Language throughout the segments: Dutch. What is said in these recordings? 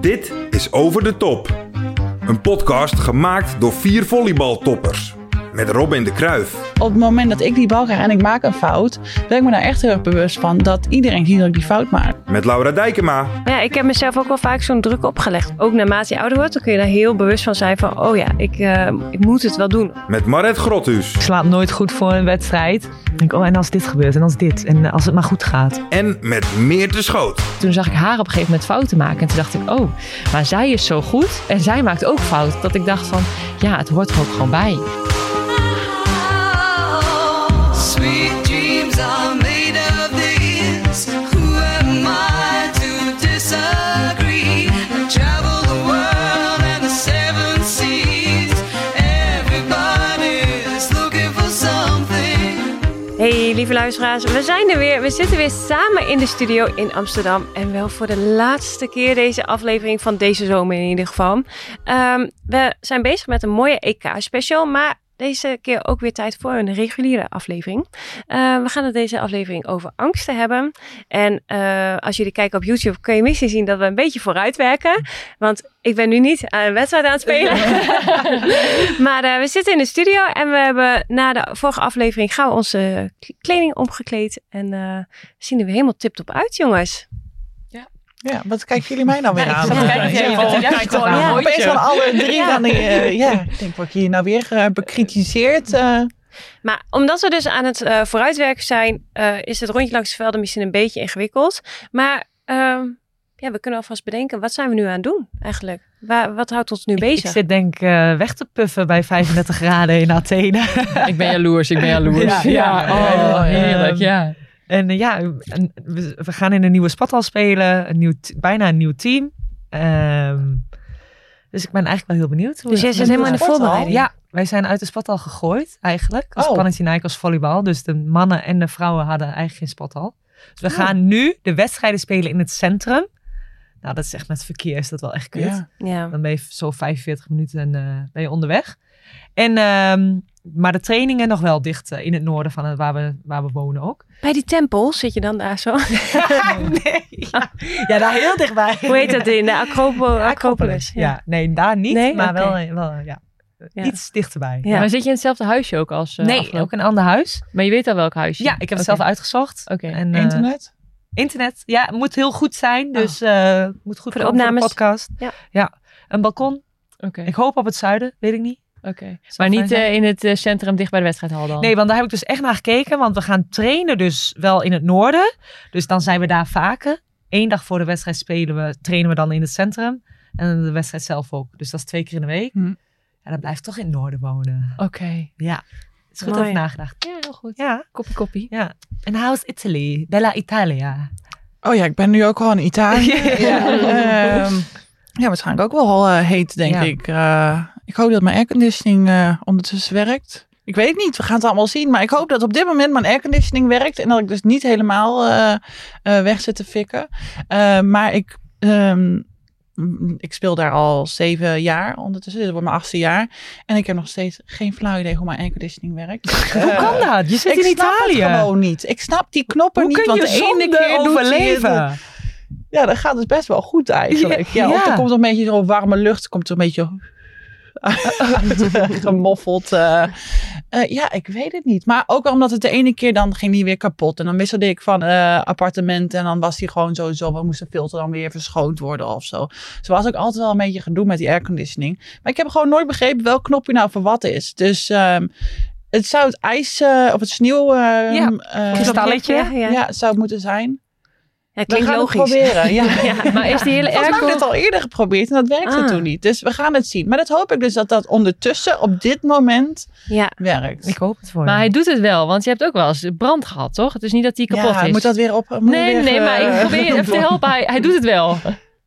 Dit is Over de Top. Een podcast gemaakt door vier volleybaltoppers. Met Robin de Kruif, op het moment dat ik die bal krijg en ik maak een fout, ben ik me daar echt heel erg bewust van dat iedereen ziet dat ik die fout maak. met Laura Dijkema, Ja, ik heb mezelf ook wel vaak zo'n druk opgelegd. Ook naarmate je ouder wordt, dan kun je daar heel bewust van zijn van... oh ja, ik, eh, ik moet het wel doen. met Maret Grothuus Ik slaap nooit goed voor een wedstrijd. Ik denk, oh, en als dit gebeurt, en als dit, en als het maar goed gaat. en met Meerte Schoot. Toen zag ik haar op een gegeven moment fouten maken. En toen dacht ik, oh, maar zij is zo goed. En zij maakt ook fout. Dat ik dacht van, ja, het hoort er ook gewoon bij. Luisteraars, we zijn er weer. We zitten weer samen in de studio in Amsterdam. En wel voor de laatste keer deze aflevering van deze zomer in ieder geval. Ehm, we zijn bezig met een mooie EK-special, maar deze keer ook weer tijd voor een reguliere aflevering. Eh, we gaan het deze aflevering over angsten hebben. En eh, als jullie kijken op YouTube kun je misschien zien dat we een beetje vooruit werken. Want ik ben nu niet aan een wedstrijd aan het spelen. maar eh, we zitten in de studio en we hebben na de vorige aflevering gaan we onze kleding omgekleed. En we zien er weer helemaal tip-top uit, jongens. Ja, wat kijken jullie mij nou weer aan? Ja, opeens van alle drie Ja. dan, eh, ja, ik denk, word ik hier nou weer eh, bekritiseerd? eh? Maar omdat we dus aan het eh, vooruitwerken zijn, eh, is het rondje langs de velden misschien een beetje ingewikkeld. Maar ehm, ja, we kunnen alvast bedenken, wat zijn we nu aan het doen eigenlijk? Waar, wat houdt ons nu Ik, bezig? ik zit denk ik eh, weg te puffen bij 35 graden in Athene. Ik ben jaloers, ik ben jaloers. Ja, ja, oh, heerlijk, ja. En eh, ja, en we, we gaan in een nieuwe spathal spelen. Een nieuw, bijna een nieuw team. Ehm, dus ik ben eigenlijk wel heel benieuwd. hoe dus jij zit helemaal in de voorbereiding? Ja, wij zijn uit de spathal gegooid eigenlijk. Als Oh. Panathinaikos volleybal. Dus de mannen en de vrouwen hadden eigenlijk geen spathal. Dus we gaan nu de wedstrijden spelen in het centrum. Nou, dat is echt met verkeer is dat wel echt kut. Ja. Ja. Dan ben je zo 45 minuten eh, ben je onderweg. En, ehm, maar de trainingen nog wel dicht eh, in het noorden van het, waar, we, waar we wonen ook. Bij die tempel zit je dan daar zo? nee. Ja. ja, daar heel dichtbij. Hoe heet dat in de Acropo Acropolis? Ja. nee, daar niet, Nee? maar wel, eh, wel ja, Ja. iets dichterbij. Ja. Maar zit je in hetzelfde huisje ook als uh, Nee, ook een ander huis. Maar je weet al welk huisje? Ja, ik heb het zelf uitgezocht. Oké. En, eh, Internet? internet, ja, het moet heel goed zijn. Dus eh, het moet goed Voor de komen opnames. podcast. Ja. ja, een balkon. Oké, Ik hoop op het zuiden, weet ik niet. Oké. Maar niet eh, in het eh, centrum dicht bij de wedstrijdhal dan? Nee, want daar heb ik dus echt naar gekeken. Want we gaan trainen dus wel in het noorden. Dus dan zijn we daar vaker. Eén dag voor de wedstrijd spelen we, trainen we dan in het centrum. En de wedstrijd zelf ook. Dus dat is twee keer in de week. Hm. Ja, dan blijft toch in het noorden wonen. Oké. Ja, is goed Mooi. over nagedacht. Ja, heel goed. Ja, Koppie, koppie. ja. En how's Italy? Bella Italia. Oh ja, ik ben nu ook wel in Italië. ja, ehm, ja, waarschijnlijk ook wel eh, heet, denk Ja. ik. Eh, ik hoop dat mijn airconditioning eh ondertussen werkt. Ik weet niet, we gaan het allemaal zien. Maar ik hoop dat op dit moment mijn airconditioning werkt. En dat ik dus niet helemaal eh, eh, weg zit te fikken. Maar ik, ehm, ik speel daar al zeven jaar ondertussen. Dit wordt mijn achtste jaar. En ik heb nog steeds geen flauw idee hoe mijn airconditioning werkt. Hoe kan dat? Je zit ik in snap Italië. het gewoon niet. Ik snap die knoppen Hoe niet. want de ene keer overleven? ja, dat gaat dus best wel goed eigenlijk. Ja, Ja. Of er komt een beetje zo warme lucht, komt er een beetje gemoffeld. eh. Eh, ja, ik weet het niet. Maar ook omdat het de ene keer dan ging die weer kapot. En dan wisselde ik van eh, appartement en dan was die gewoon sowieso, we moesten filter dan weer verschoond worden of zo. Dus er was ook altijd wel een beetje gedoe met die airconditioning. Maar ik heb gewoon nooit begrepen welk knopje nou voor wat is. Dus ehm, het zou het ijs eh, of het sneeuw ehm, Ja, eh, kristalletje. Ja, ja. ja, zou het moeten zijn. Ja, We klinkt gaan logisch. het proberen. Ja. Ja. Maar is die hele airco... het al eerder geprobeerd en dat werkte Ah. toen niet. Dus we gaan het zien. Maar dat hoop ik dus dat dat ondertussen op dit moment Ja. werkt. Ik hoop het voor Maar je. hij doet het wel, want je hebt ook wel eens brand gehad, toch? Het is niet dat hij kapot ja, is. moet dat weer op? moet Nee, weer, nee, maar eh, ik probeer je even te helpen. Hij, hij doet het wel.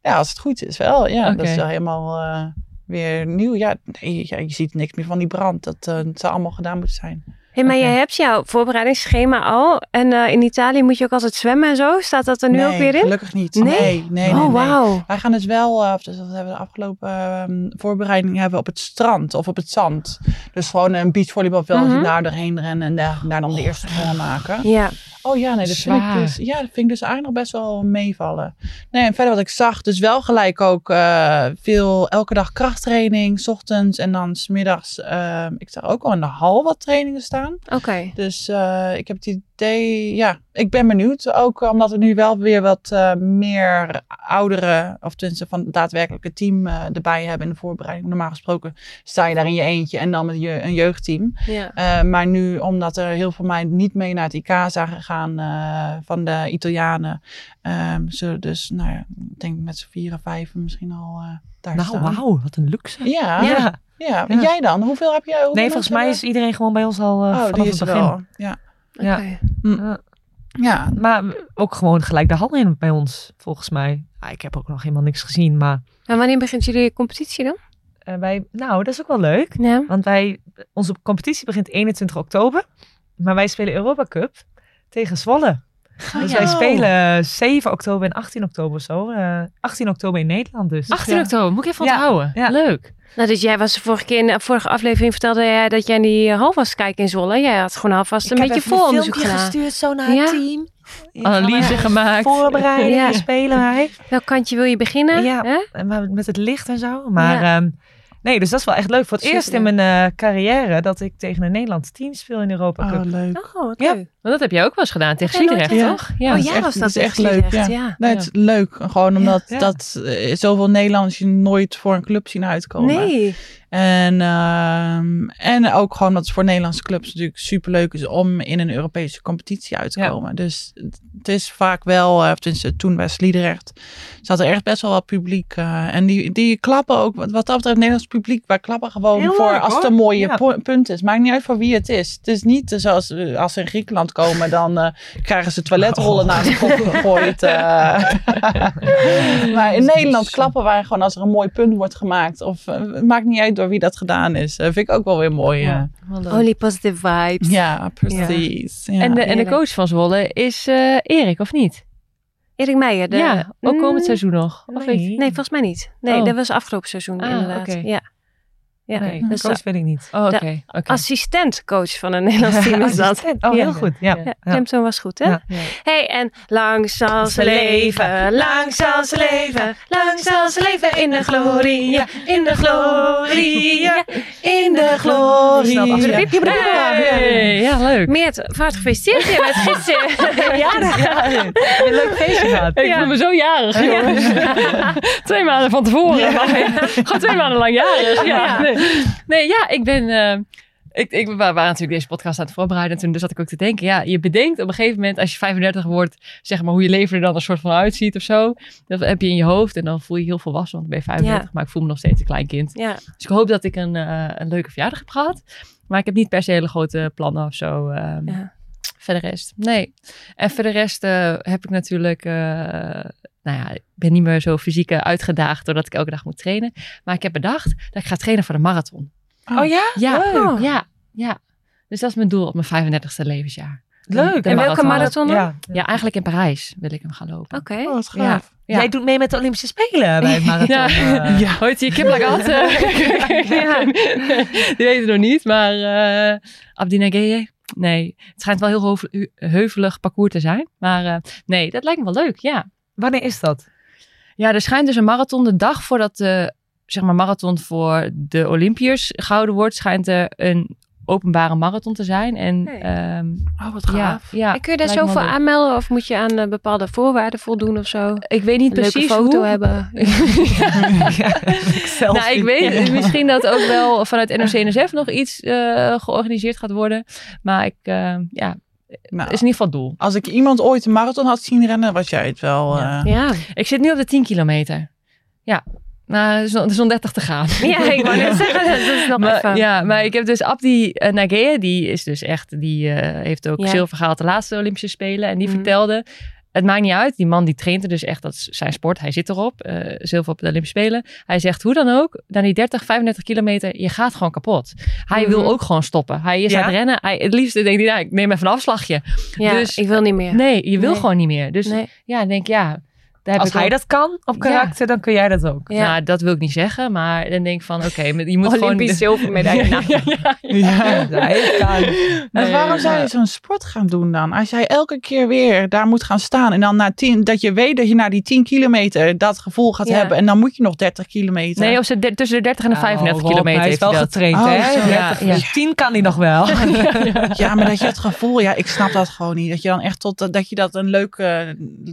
Ja, als het goed is wel. Ja, dat is wel helemaal eh, weer nieuw. Ja, nee, ja, je ziet niks meer van die brand. Dat eh, het zou allemaal gedaan moeten zijn. Hey, maar jij hebt jouw voorbereidingsschema al. En eh, in Italië moet je ook altijd zwemmen en zo. Staat dat er nu nee, ook weer in? gelukkig niet. Nee? Nee, nee, nee. oh, nee. wauw. Wij gaan dus wel, eh, of dus dat hebben we de afgelopen ehm, voorbereiding hebben op het strand of op het zand. Dus gewoon een beachvolleybalveld Mhm. daar doorheen rennen en daar, daar dan de eerste sprongen maken. Ja. Oh ja, nee, dat vind ik dus, ja, dat vind ik dus eigenlijk nog best wel meevallen. Nee, en verder wat ik zag, dus wel gelijk ook eh, veel, elke dag krachttraining, 's ochtends en dan smiddags. ehm ik zag ook al in de hal wat trainingen staan. Oké. Dus eh, ik heb het idee, ja, ik ben benieuwd. Ook omdat we nu wel weer wat eh, meer ouderen, of tenminste van het daadwerkelijke team eh, erbij hebben in de voorbereiding. Normaal gesproken sta je daar in je eentje en dan met je, een jeugdteam. Ja. Eh, maar nu, omdat er heel veel mij niet mee naar het IK zagen gaan eh, van de Italianen, ehm, zullen dus, nou ja, ik denk met z'n vier of vijf misschien al eh, daar Nou, staan. wauw, wat een luxe. Ja, ja. Ja. En Ja. jij dan? Hoeveel heb jij? hoeveel Nee, volgens mij is iedereen gewoon bij ons al eh hebben? Oh, vanaf die is het begin. wel. Ja. Ja. Maar ook gewoon gelijk de hal in bij ons, volgens mij. Ja, ik heb ook nog helemaal niks gezien, maar En wanneer begint jullie competitie dan? eh, wij, nou, dat is ook wel leuk. Ja. Want wij, onze competitie begint 21 oktober. Maar wij spelen Europa Cup tegen Zwolle. dus ja. wij spelen 7 oktober en 18 oktober of zo. Eh, 18 oktober in Nederland dus. 18 Ja. oktober, moet ik even Ja. onthouden. Ja. Leuk. Nou, dus jij was de vorige keer in de vorige aflevering vertelde jij dat jij in die eh, hal was kijken in Zwolle. Jij had gewoon alvast een Ik heb beetje vooronderzoek filmpje gedaan. gestuurd zo naar Ja. het team. Analyse gemaakt. Voorbereiden, Ja. spelen wij. Welk kantje wil je beginnen? Ja. Hè? Maar met het licht en zo. Maar ehm, nee, dus dat is wel echt leuk. Voor het eerst in mijn eh, carrière dat ik tegen een Nederlands team speel in de Europa Cup. Oh, leuk. Oh, wat Ja. leuk. Want dat heb jij ook wel eens gedaan tegen Sliedrecht, gedaan? toch? Ja. oh, echt- was dat, is echt tegen leuk, Sliedrecht, ja. ja. Nee, het is leuk. Gewoon omdat Ja. dat eh, zoveel Nederlanders je nooit voor een club zien uitkomen. Nee. En, ehm, en ook gewoon dat het voor Nederlandse clubs natuurlijk superleuk is om in een Europese competitie uit te Ja. komen. Dus het is vaak wel, of tenminste toen bij Sliedrecht, zat er echt best wel wat publiek. en die, die klappen ook, wat wat dat betreft, Nederlands publiek, wij klappen gewoon Heel voor leuk, als het een mooie Ja. punt is. Maakt niet uit voor wie het is. Het is niet zoals eh, als ze in Griekenland komen, dan eh, krijgen ze toiletrollen naar de kop gegooid. eh. maar in Nederland klappen wij gewoon als er een mooi punt wordt gemaakt. Of eh, maakt niet uit door wie dat gedaan is. Eh, vind ik ook wel weer mooi. Ja, Only positive vibes. ja precies. Ja. En, de, en de coach van Zwolle is eh, Erik, of niet? Erik Meijer. De... ja, ook komend Mm, seizoen nog. Of Nee. Nee, volgens mij niet. Nee, Oh. dat was afgelopen seizoen Ah, inderdaad. Ja. Ja. Nee, Dus, coach weet ik niet. Oh, oké. Assistentcoach van een Nederlands team is dat. Oh, heel goed. Ja. Ja. Was goed, hè? Hey, en lang zal ze leven, lang zal ze leven, lang zal ze leven in de gloria, in de gloria, in de gloria. Hey, ja, leuk. Meert, van harte gefeliciteerd. Je bent gisteren jarig. Een leuk feestje gehad. Ik voel me zo jarig, jongens. twee maanden van tevoren. Gewoon twee maanden lang jarig. Ja. Nee. nee, ja, ik ben... eh, ik, ik, we waren natuurlijk deze podcast aan het voorbereiden. En toen zat ik ook te denken. Ja, je bedenkt op een gegeven moment als je 35 wordt. Zeg maar hoe je leven er dan een soort van uitziet of zo. Dat heb je in je hoofd. En dan voel je je heel volwassen. Want ik ben 35. Ja. Maar ik voel me nog steeds een klein kind. Ja, Dus ik hoop dat ik een, eh, een leuke verjaardag heb gehad. Maar ik heb niet per se hele grote plannen of zo. ehm, Ja. Voor de rest, nee. En voor de rest eh, heb ik natuurlijk... eh, nou ja, ik ben niet meer zo fysiek eh, uitgedaagd... doordat ik elke dag moet trainen. Maar ik heb bedacht dat ik ga trainen voor de marathon. Oh ja? Ja, Leuk. ja, ja. Dus dat is mijn doel op mijn 35e levensjaar. Leuk. De En welke marathon dan? Ja. Ja, eigenlijk in Parijs wil ik hem gaan lopen. oké. Oh, wat Ja. gaaf. Ja. Jij doet mee met de Olympische Spelen bij het marathon. Ja. Ja. Hoort je kiplagat? ja. Die weten het nog niet, maar uh, Abdina Geye? Nee, het schijnt wel heel heuvel- heuvelig parcours te zijn. Maar eh, nee, dat lijkt me wel leuk, ja. Wanneer is dat? Ja, er schijnt dus een marathon de dag voordat de zeg maar, marathon voor de Olympiërs gehouden wordt, schijnt er een openbare marathon te zijn. En Hey. ehm, Oh, wat ja, gaaf. ja, En kun je daar zoveel aanmelden of moet je aan eh, bepaalde voorwaarden voldoen of zo? Ik weet niet Een leuke precies foto hoe. hebben. Nou, ik weet misschien dat ook wel vanuit NOC-NSF nog iets eh, georganiseerd gaat worden. Maar ik, eh, ja, Nou, is in ieder geval het doel. als ik iemand ooit een marathon had zien rennen, was jij het wel. Ja. eh. Ja. Ik zit nu op de 10 kilometer. Ja, nou, er is nog- is nog 30 te gaan. ja, ik wou net zeggen, dat is nog maar, even. ja, maar ik heb dus Abdi uh, Nagea, die is dus echt, die eh, heeft ook Ja. zilver gehaald de laatste Olympische Spelen. En die Mhm. vertelde, het maakt niet uit. Die man die traint er dus echt, dat is zijn sport. Hij zit erop, eh, zilver op de Olympische Spelen. Hij zegt, hoe dan ook, na die 30, 35 kilometer, je gaat gewoon kapot. Hij wil Mhm. ook gewoon stoppen. Hij is Ja? aan het rennen. Hij, het liefste denkt hij, nou, ik neem even een afslagje. Ja, Dus- ik wil niet meer. Nee, je wil Nee. gewoon niet meer. Dus Nee. ja, dan denk ik, ja. Daar heb Als ik hij ook- dat kan op karakter, dan kun jij dat ook. Ja. Nou, dat wil ik niet zeggen, maar dan denk ik van, oké, je moet gewoon... Olympisch zilvermedaille. Ja, ja, Ja. hij kan. Nee, waarom zou je zo'n sport gaan doen dan? Als jij elke keer weer daar moet gaan staan en dan na tien, dat je weet dat je na die 10 kilometer dat gevoel gaat Ja. hebben en dan moet je nog 30 kilometer. Nee, of ze de- tussen de 30 en de 35 Oh, Rob, kilometer Hij is heeft wel getraind, Oh, hè? zo. Ja, 30, ja. dus 10 kan hij nog wel. Ja, maar dat je het gevoel, ja, ik snap dat gewoon niet. Dat je dan echt tot dat je dat een leuk, eh,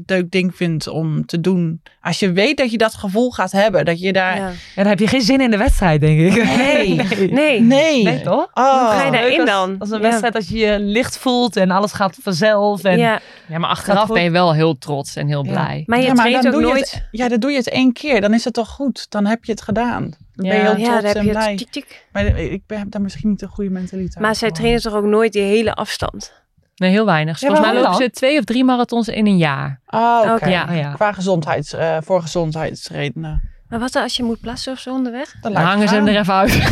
leuk ding vindt om te doen. Als je weet dat je dat gevoel gaat hebben, dat je daar. ja. Ja, dan heb je geen zin in de wedstrijd, denk ik. Nee. Nee. Nee. Nee, toch? Oh. Hoe ga je daarin als- dan? Als een Ja. wedstrijd, als je je licht voelt en alles gaat vanzelf. En Ja, Ja, maar achteraf ben je wel heel trots en heel Ja. blij. maar je Ja, maar traint dan ook doe je nooit. het- ja, dan doe je het één keer. Dan is het toch goed. Dan heb je het gedaan. Dan ben je Ja. heel Ja, trots en je blij. het tik, tik. Maar ik ben- heb daar misschien niet de goede mentaliteit Maar zij trainen toch ook nooit die hele afstand? Nee, heel weinig. Ja, Volgens mij lopen dan? ze twee of drie marathons in een jaar. Oh, oké. Ja. Ja. Qua gezondheids, eh, voor gezondheidsredenen. Maar wat dan als je moet plassen of zo onderweg? Dan, hangen ze hem er even uit.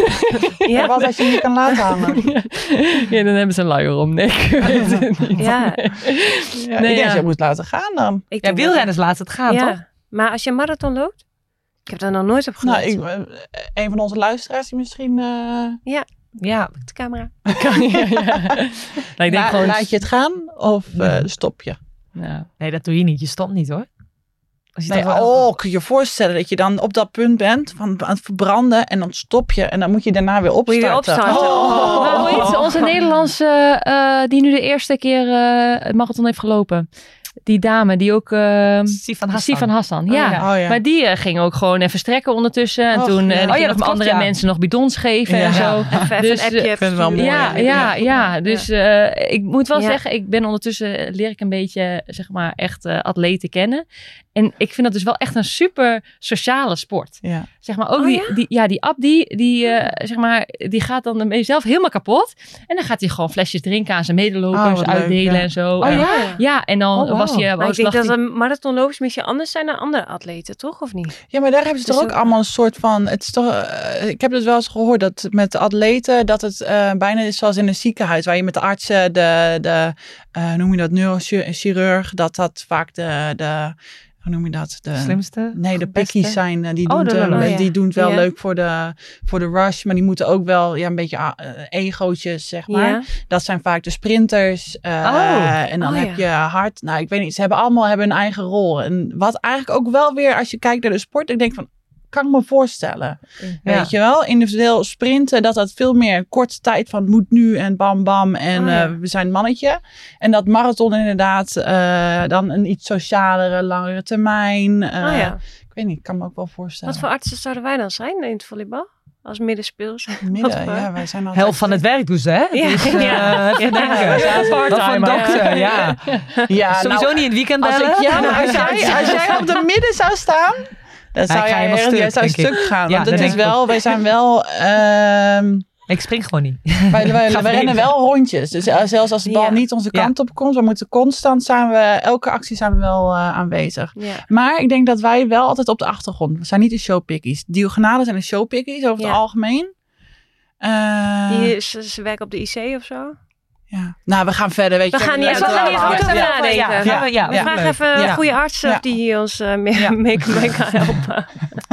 Ja, wat als je niet kan laten hangen? ja, dan hebben ze een luier om. Nee, ik weet het niet. Ja, Ja, Nee, ik denk je moet laten gaan dan. ik Ja, wielrenners laten het gaan, ja. toch? Maar als je een marathon loopt? Ik heb daar nog nooit op Nou, gelet. ik, eh, een van onze luisteraars die misschien... eh, Ja, De camera. ja, ja. Nou, ik denk la- gewoon... Laat je het gaan of eh, stop je? Nou, nee, dat doe je niet. Je stopt niet, hoor. Als je Nee, oh, kun je je voorstellen dat je dan op dat punt bent van aan het verbranden en dan stop je en dan moet je daarna weer Moet je opstarten. weer opstarten? Oh. Maar hoe heet ze? Onze Nederlandse, eh, die nu de eerste keer eh, het marathon heeft gelopen. Die dame, die ook... eh Sifan Hassan. Sifan Hassan, ja. Oh, ja. Oh, ja. Maar die eh, ging ook gewoon even strekken ondertussen. En toen ja. eh, Oh, ja, nog andere ja. mensen nog bidons geven en Ja. zo. Even, even Dus, een appje. eh, wel mooi. Ja, ja, ja. Dus eh, ik moet wel Ja. zeggen, ik ben ondertussen leer ik een beetje, zeg maar, echt eh, atleten kennen. En ik vind dat dus wel echt een super sociale sport. Ja. Zeg maar ook Oh, die, ja? die, ja, die Abdi, die, eh, zeg maar, die gaat dan ermee zelf helemaal kapot. En dan gaat hij gewoon flesjes drinken aan zijn medelopers, Oh, leuk, uitdelen ja. en zo. Oh En- ja? Ja, en dan Oh, wauw. was je... Maar ik denk dat een marathonlopers misschien anders zijn dan andere atleten, toch? Of niet? Ja, maar daar hebben ze Dus toch ook ook- allemaal een soort van. Het is toch, eh, ik heb het wel eens gehoord dat met de atleten dat het eh, bijna is zoals in een ziekenhuis, waar je met de artsen, de, de eh, noem je dat, neurochirurg, dat dat vaak de, de hoe noem je dat? De, Slimste? Nee, de pickies zijn, eh, die Oh, doen, de- het, oh, die doen het wel leuk voor de, voor de rush, maar die moeten ook wel ja, een beetje ah, eh, egootjes, zeg maar. Dat zijn vaak de sprinters. eh, Oh. En dan Oh, heb ja. je hard. Nou, ik weet niet. Ze hebben allemaal hebben een eigen rol. En wat eigenlijk ook wel weer, als je kijkt naar de sport, ik denk van, kan ik me voorstellen. Ja. Weet je wel? Individueel sprinten, dat dat veel meer korte tijd van moet nu en bam bam en Oh, ja. eh, we zijn mannetje. En dat marathon inderdaad eh, dan een iets socialere, langere termijn. eh, oh ja. Ik weet niet, ik kan me ook wel voorstellen. Wat voor artsen zouden wij dan zijn in het volleybal? Als middenspeels? Midden, ja, wij zijn altijd... Helft van het werk doen ze, hè? Ja. Dus, eh, Ja. even denken. Wat part-timer. dokter, ja. Ja, Sowieso nou, niet in het weekend Als, bellen. ik Nou, als, jij, als jij op de midden zou staan, dan zou jij, helemaal stuk, zou stuk gaan. Ja, want dat het is wel, wij zijn wel, ehm, Ik spring gewoon niet. wij, wij, rennen wel rondjes. Dus eh, zelfs als de bal Ja. niet onze Ja. kant op komt, we moeten constant zijn we, elke actie zijn we wel eh, aanwezig. Ja. Maar ik denk dat wij wel altijd op de achtergrond, we zijn niet de showpickies. Diagonalen zijn de showpickies over het algemeen. Eh, Die, ze, ze werken op de IC of zo? Ja. Nou, we gaan verder, weet We je. gaan niet, we gaan niet allemaal. goed over Ja. nadenken. Ja, we- ja, We ja, vragen leuk. even Ja. een goede arts of Ja. die hier ons eh, mee, Ja. mee, mee kan helpen.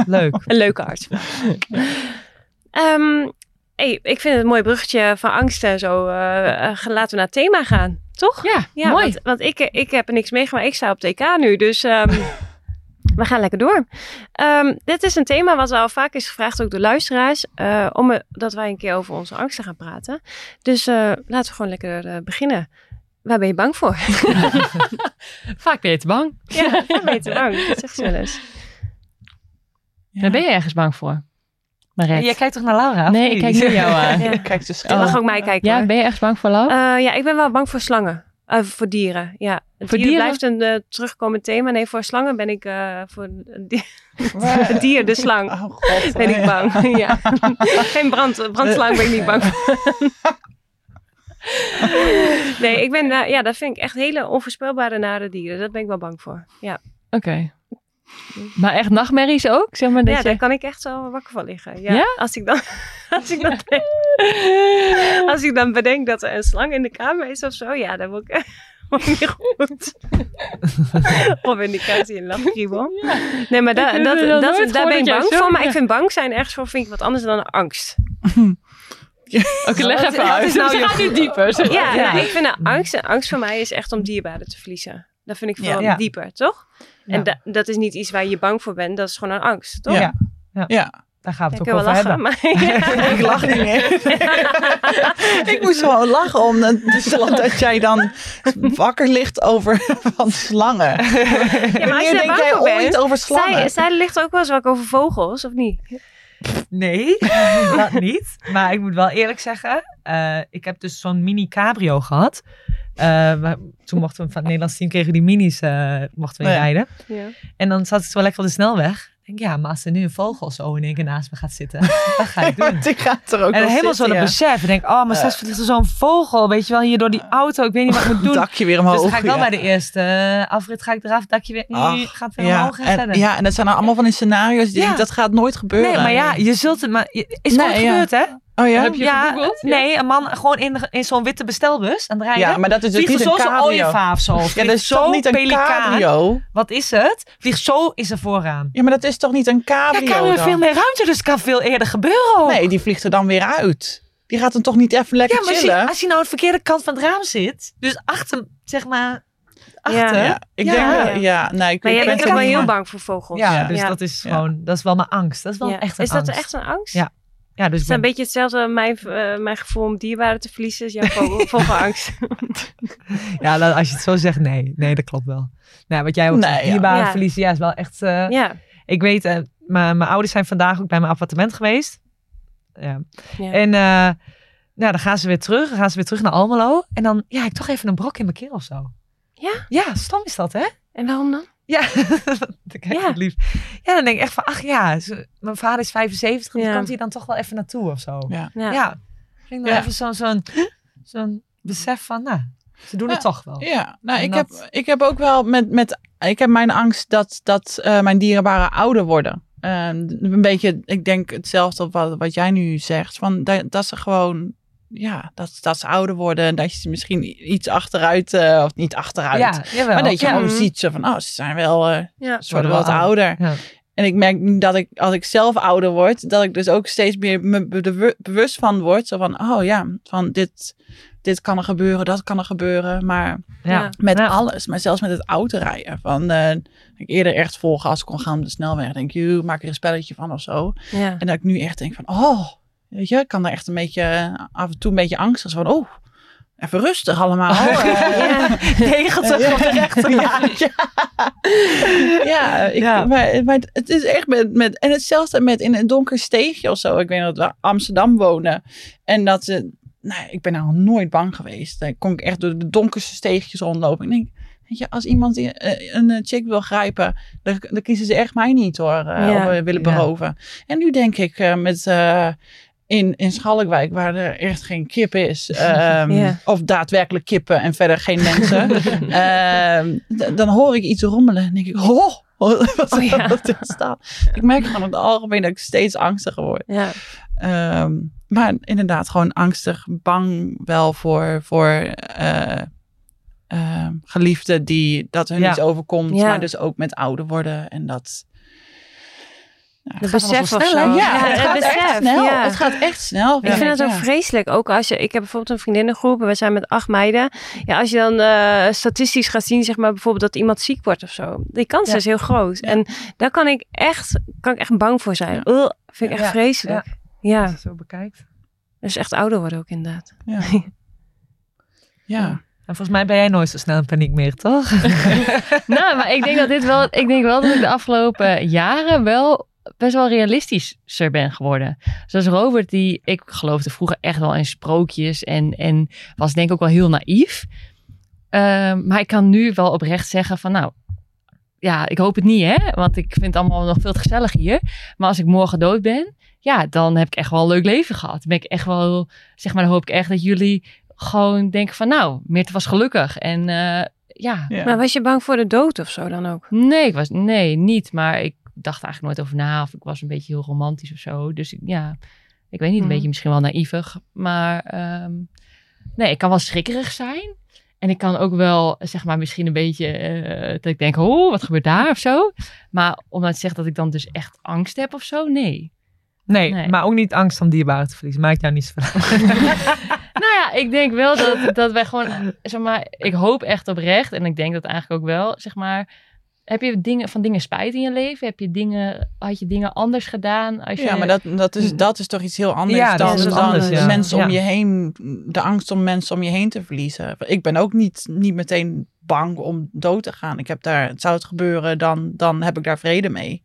Leuk. Een leuke arts. Ehm, hey, ik vind het een mooi bruggetje van angsten. Zo, eh, eh, laten we naar het thema gaan, toch? Ja, Ja, mooi. want, want ik, ik heb er niks meegemaakt. Ik sta op TK nu, dus ehm, we gaan lekker door. Ehm, dit is een thema wat al vaak is gevraagd, ook door luisteraars, eh, om eh, dat wij een keer over onze angsten gaan praten. Dus eh, laten we gewoon lekker eh, beginnen. Waar ben je bang voor? Vaak ben je te bang. ja, ben je te bang? Dat zegt ze wel eens. Ja. Daar ben je ergens bang voor. Maret. Jij kijkt toch naar Laura? Nee, ik niet? kijk nu jou aan. Ja. Kijk, ze Je mag ook mij kijken Ja, hoor. ben je ergens bang voor, Lau? Eh, ja, ik ben wel bang voor slangen. Eh, voor dieren, ja. Voor dieren, dieren? blijft een eh, terugkomend thema. Nee, voor slangen ben ik eh, voor een di- het dier, de slang. Oh god. Ben ik bang, ja. Geen brand, brandslang ben ik niet bang voor. Nee, ik ben, ja, dat vind ik echt hele onvoorspelbare nare dieren. Daar ben ik wel bang voor. Ja, Oké. Maar echt nachtmerries ook? Zeg maar dat ja je... daar kan ik echt wel wakker van liggen. Ja, Ja? Als ik dan, als ik dan, als ik dan bedenk dat er een slang in de kamer is of zo, ja, dan word ik word ik niet goed. of in die kast in lachkriebel. Nee, maar da, dat, daar ben ik bang voor. zo- Maar ik ja. vind bang zijn ergens voor vind ik wat anders dan angst. Oké, leg even uit. is nou je- ga niet dieper. Ja, nou, ik vind nou, angst, angst voor mij is echt om dierbaren te verliezen. Dat vind ik Ja. veel Ja. dieper, toch? En da- dat is niet iets waar je bang voor bent, dat is gewoon een angst, toch? Ja. Ja. Ja. Daar gaan we Ik het ook kan wel over lachen, hebben. maar... Ik lach niet meer. ik moest gewoon lachen om dus dat jij dan wakker ligt over van slangen. Ja, maar Wanneer er denk bang jij voor ooit bent, over slangen? zij, zij ligt ook wel eens wakker over vogels, of niet? Nee, dat niet. Maar ik moet wel eerlijk zeggen, eh, ik heb dus zo'n mini cabrio gehad. Eh, maar toen mochten we van het Nederlands team kregen die minis eh, mochten we Oh rijden. Ja. En dan zat ik zo lekker op de snelweg. Ik denk, ja, maar als er nu een vogel zo in één keer naast me gaat zitten, wat ga ik doen? Die gaat er ook En wel helemaal zo zitten, dat ja. besef. Ik denk, oh, maar straks vliegt er zo'n vogel, weet je wel, hier door die auto. Ik weet niet wat ik moet doen. Dakje weer omhoog. dus dan ga ik wel ja. bij de eerste eh, afrit ga ik eraf, dakje weer, gaat weer ja. omhoog en, en, verder. ja, en dat zijn allemaal van die scenario's. Die dat gaat nooit gebeuren. Nee, maar ja, je zult het maar... Is het Nee, ooit ja. gebeurd, hè? Oh ja? Heb je ja, gegoogeld? nee, een man gewoon in, de- in zo'n witte bestelbus aan het rijden. Ja, maar dat is dus niet een zo'n cabrio. ooievaar of zo. Ja, dat is zo toch niet een pelikaan. cabrio? Wat is het? Vliegt zo in zijn voorraam. Ja, maar dat is toch niet een Ja, cabrio kan dan? veel meer ruimte, dus het kan veel eerder gebeuren ook. Nee, die vliegt er dan weer uit. Die gaat dan toch niet even lekker ja, maar als chillen? je, als je nou aan de verkeerde kant van het raam zit, dus achter, zeg maar, achter. Ja, ik Ja. denk wel, ja, nee, ik, Maar ik ben wel heel bang voor vogels. Ja, Ja. dus Ja. dat is Ja. gewoon, dat is wel mijn angst. Dat is wel Ja. echt een Is dat angst. echt een angst? Ja. Ja, dus Het is ben- een beetje hetzelfde mijn, eh, mijn gevoel om dierbaren te verliezen als jouw vogel- vogelangst. ja, als je het zo zegt, nee. Nee, dat klopt wel. Nou, wat jij ook Nee, zegt, ja. dierbare Ja. verliezen, ja, is wel echt... eh, ja. Ik weet, eh, mijn mijn ouders zijn vandaag ook bij mijn appartement geweest. Ja. Ja. En eh, nou, dan gaan ze weer terug. Dan gaan ze weer terug naar Almelo. En dan, ja, ik toch even een brok in mijn keel of zo. Ja? Ja, stom is dat, hè? En waarom dan? Ja, dat kijk Ja. lief. Ja, dan denk ik echt van, ach ja, ze- mijn vader is 75, dus Ja. komt hij dan toch wel even naartoe of zo. Ja. Ja. Ja, ik vind dan Ja. even zo'n zo'n zo'n besef van, nou, ze doen het toch wel. Ja, nou, En ik, dat- heb, ik heb ook wel met, met ik heb mijn angst dat, dat eh, mijn dierbaren ouder worden. Eh, een beetje, ik denk hetzelfde wat, wat jij nu zegt. Van dat, dat ze gewoon, ja, dat, dat ze ouder worden. En dat je ze misschien iets achteruit, eh, of niet achteruit. Ja, jawel. maar dat je ja. gewoon ziet ze van, oh, ze zijn wel, eh, Ja. ze worden wel wat ouder. Ja. En ik merk nu dat ik, als ik zelf ouder word, dat ik dus ook steeds meer me be- bewust van word. Zo van, oh ja, van dit, dit kan er gebeuren, dat kan er gebeuren. Maar Ja. met Ja. alles, maar zelfs met het autorijden. Van, eh, ik eerder echt volgen als ik kon gaan op de snelweg. Denk je, "Joe, maak er een spelletje van of zo. Ja. En dat ik nu echt denk van, oh, weet je, ik kan er echt een beetje, eh, af en toe een beetje angstig. Van, oh, even rustig allemaal. Eh, Ja. 90 Ja. op de ja, ja, ik, Ja. Maar, maar het is echt met, met, en hetzelfde met in een donker steegje of zo. Ik weet dat we Amsterdam wonen. En dat ze, nou, ik ben nou nooit bang geweest. Dan kon ik echt door de donkerste steegjes rondlopen. Ik denk, weet je, als iemand eh, een eh, chick wil grijpen, dan, dan kiezen ze echt mij niet hoor. eh, Ja. Of eh, willen Ja. beroven. En nu denk ik eh, met... eh, in, in Schalkwijk, waar er echt geen kip is. ehm, Ja. Of daadwerkelijk kippen en verder geen mensen. Ehm, dan hoor ik iets rommelen en denk ik, oh, wat Oh ja. dat? Ik merk gewoon op het algemeen dat ik steeds angstiger word. Ja. Ehm, maar inderdaad, gewoon angstig, bang wel voor, voor eh, geliefden die dat hun Ja. iets overkomt, maar dus ook met ouder worden en dat. Nou, De het gaat besef allemaal of zo snel. Ja, Ja, het het gaat echt besef, snel. ja. Het gaat echt snel. Ik vind het ook Ja. vreselijk. Ook als je, ik heb bijvoorbeeld een vriendinnengroep en we zijn met acht meiden. Ja, als je dan eh, statistisch gaat zien, zeg maar bijvoorbeeld dat iemand ziek wordt of zo. Die kans Ja. is heel groot. Ja. En daar kan ik echt, kan ik echt bang voor zijn. Ugh, vind ik echt vreselijk. Ja. Als je het zo bekijkt. dus echt ouder worden ook inderdaad. Ja. ja. En volgens mij ben jij nooit zo snel in paniek meer, toch? Nou, maar ik denk dat dit wel. Ik denk wel dat ik de afgelopen jaren wel best wel realistischer ben geworden. Zoals Robert, die ik geloofde vroeger echt wel in sprookjes en, en was denk ik ook wel heel naïef. Ehm, maar ik kan nu wel oprecht zeggen van nou, ja, ik hoop het niet hè, want ik vind het allemaal nog veel te gezellig hier. Maar als ik morgen dood ben, ja, dan heb ik echt wel een leuk leven gehad. Dan ben ik echt wel, zeg maar, dan hoop ik echt dat jullie gewoon denken van nou, Meerte was gelukkig. En eh, ja, Ja. Maar was je bang voor de dood of zo dan ook? nee, ik was, nee, niet. Maar ik dacht eigenlijk nooit over na. Of ik was een beetje heel romantisch of zo. Dus ja, ik weet niet, een Mhm. beetje misschien wel naïvig. Maar ehm, nee, ik kan wel schrikkerig zijn. En ik kan ook wel, zeg maar, misschien een beetje eh, dat ik denk, oh, wat gebeurt daar of zo. Maar om nou te zeggen dat ik dan dus echt angst heb of zo, nee. Nee, Nee. maar ook niet angst om dierbaren te verliezen. Maakt jou niet zoveel uit. Nou ja, ik denk wel dat, dat wij gewoon, zeg maar, ik hoop echt oprecht. En ik denk dat eigenlijk ook wel, zeg maar. Heb je dingen, van dingen spijt in je leven? Heb je dingen, had je dingen anders gedaan? Als je, Ja, maar dat, dat, is, dat is toch iets heel anders Ja, dan, dan anders, ja. mensen om je heen, de angst om mensen om je heen te verliezen. Ik ben ook niet, niet meteen bang om dood te gaan. Ik heb daar, zou het gebeuren, dan, dan heb ik daar vrede mee.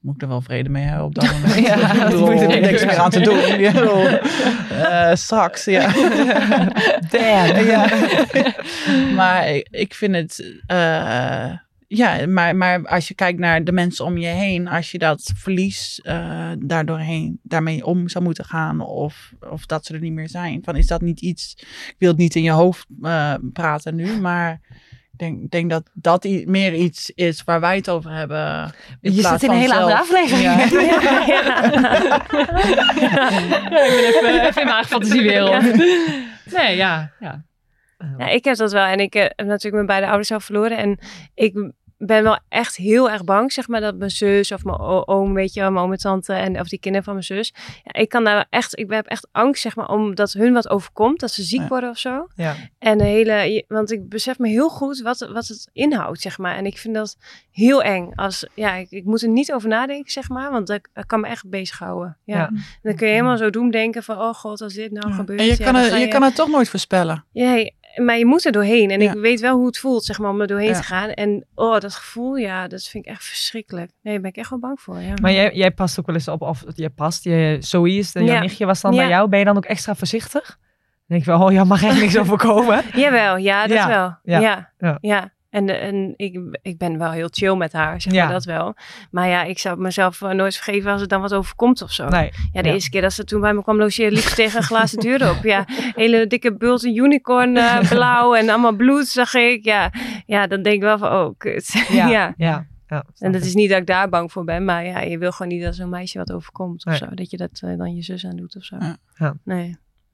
Moet ik er wel vrede mee hebben op dat moment? Ja, Ik bedoel, er niks meer aan te doen. Eh, straks, ja. Damn. ja. maar ik- ik vind het. eh, ja, maar, maar als je kijkt naar de mensen om je heen, als je dat verlies eh daardoorheen, daarmee om zou moeten gaan, of, of dat ze er niet meer zijn, van is dat niet iets. Ik wil het niet in je hoofd eh, praten nu, maar ik denk, denk dat dat meer iets is waar wij het over hebben. in Je zit in een hele andere aflevering. Ja. Ja, ik ben even, even in mijn. Nee, ja. ja. Ja, ik heb dat wel. En ik eh, heb natuurlijk mijn beide ouders zelf verloren. En ik ben wel echt heel erg bang, zeg maar, dat mijn zus of mijn oom, weet je wel, mijn oom en tante en of die kinderen van mijn zus. Ja, ik kan daar echt, ik heb echt angst, zeg maar, omdat hun wat overkomt, dat ze ziek Ja. worden of zo. Ja. En de hele, want ik besef me heel goed wat, wat het inhoudt, zeg maar. En ik vind dat heel eng. Als, ja, ik, ik moet er niet over nadenken, zeg maar, want dat, dat kan me echt bezighouden. Ja. Ja. Dan kun je helemaal zo doen denken van, oh god, als dit nou gebeurt. En je kan, het, je kan het toch nooit voorspellen. ja, maar je moet er doorheen. En Ja. ik weet wel hoe het voelt, zeg maar, om er doorheen Ja. te gaan. En oh, dat gevoel, ja, dat vind ik echt verschrikkelijk. Nee, daar ben ik echt wel bang voor, ja. Maar jij, jij past ook wel eens op, of jij past, je, Zoe is, de, jouw nichtje was dan bij jou. Ben je dan ook extra voorzichtig? Dan denk je wel, oh ja, mag echt niks overkomen. Jawel, ja, dat wel. ja. ja. En, en ik, ik ben wel heel chill met haar, zeg Ja. maar dat wel. Maar ja, ik zou mezelf nooit vergeven als er dan wat overkomt of zo. Nee. Ja, de Ja. eerste keer dat ze toen bij me kwam logeren, liep ze tegen een glazen deur op. Ja, hele dikke bult, een unicorn eh, blauw en allemaal bloed zag ik. Ja, ja, dan denk ik wel van, oh, kut. Ja, ja. ja. ja. En dat is niet dat ik daar bang voor ben, maar ja, je wil gewoon niet dat zo'n meisje wat overkomt of Nee. zo. Dat je dat eh, dan je zus aan doet of zo. Ja.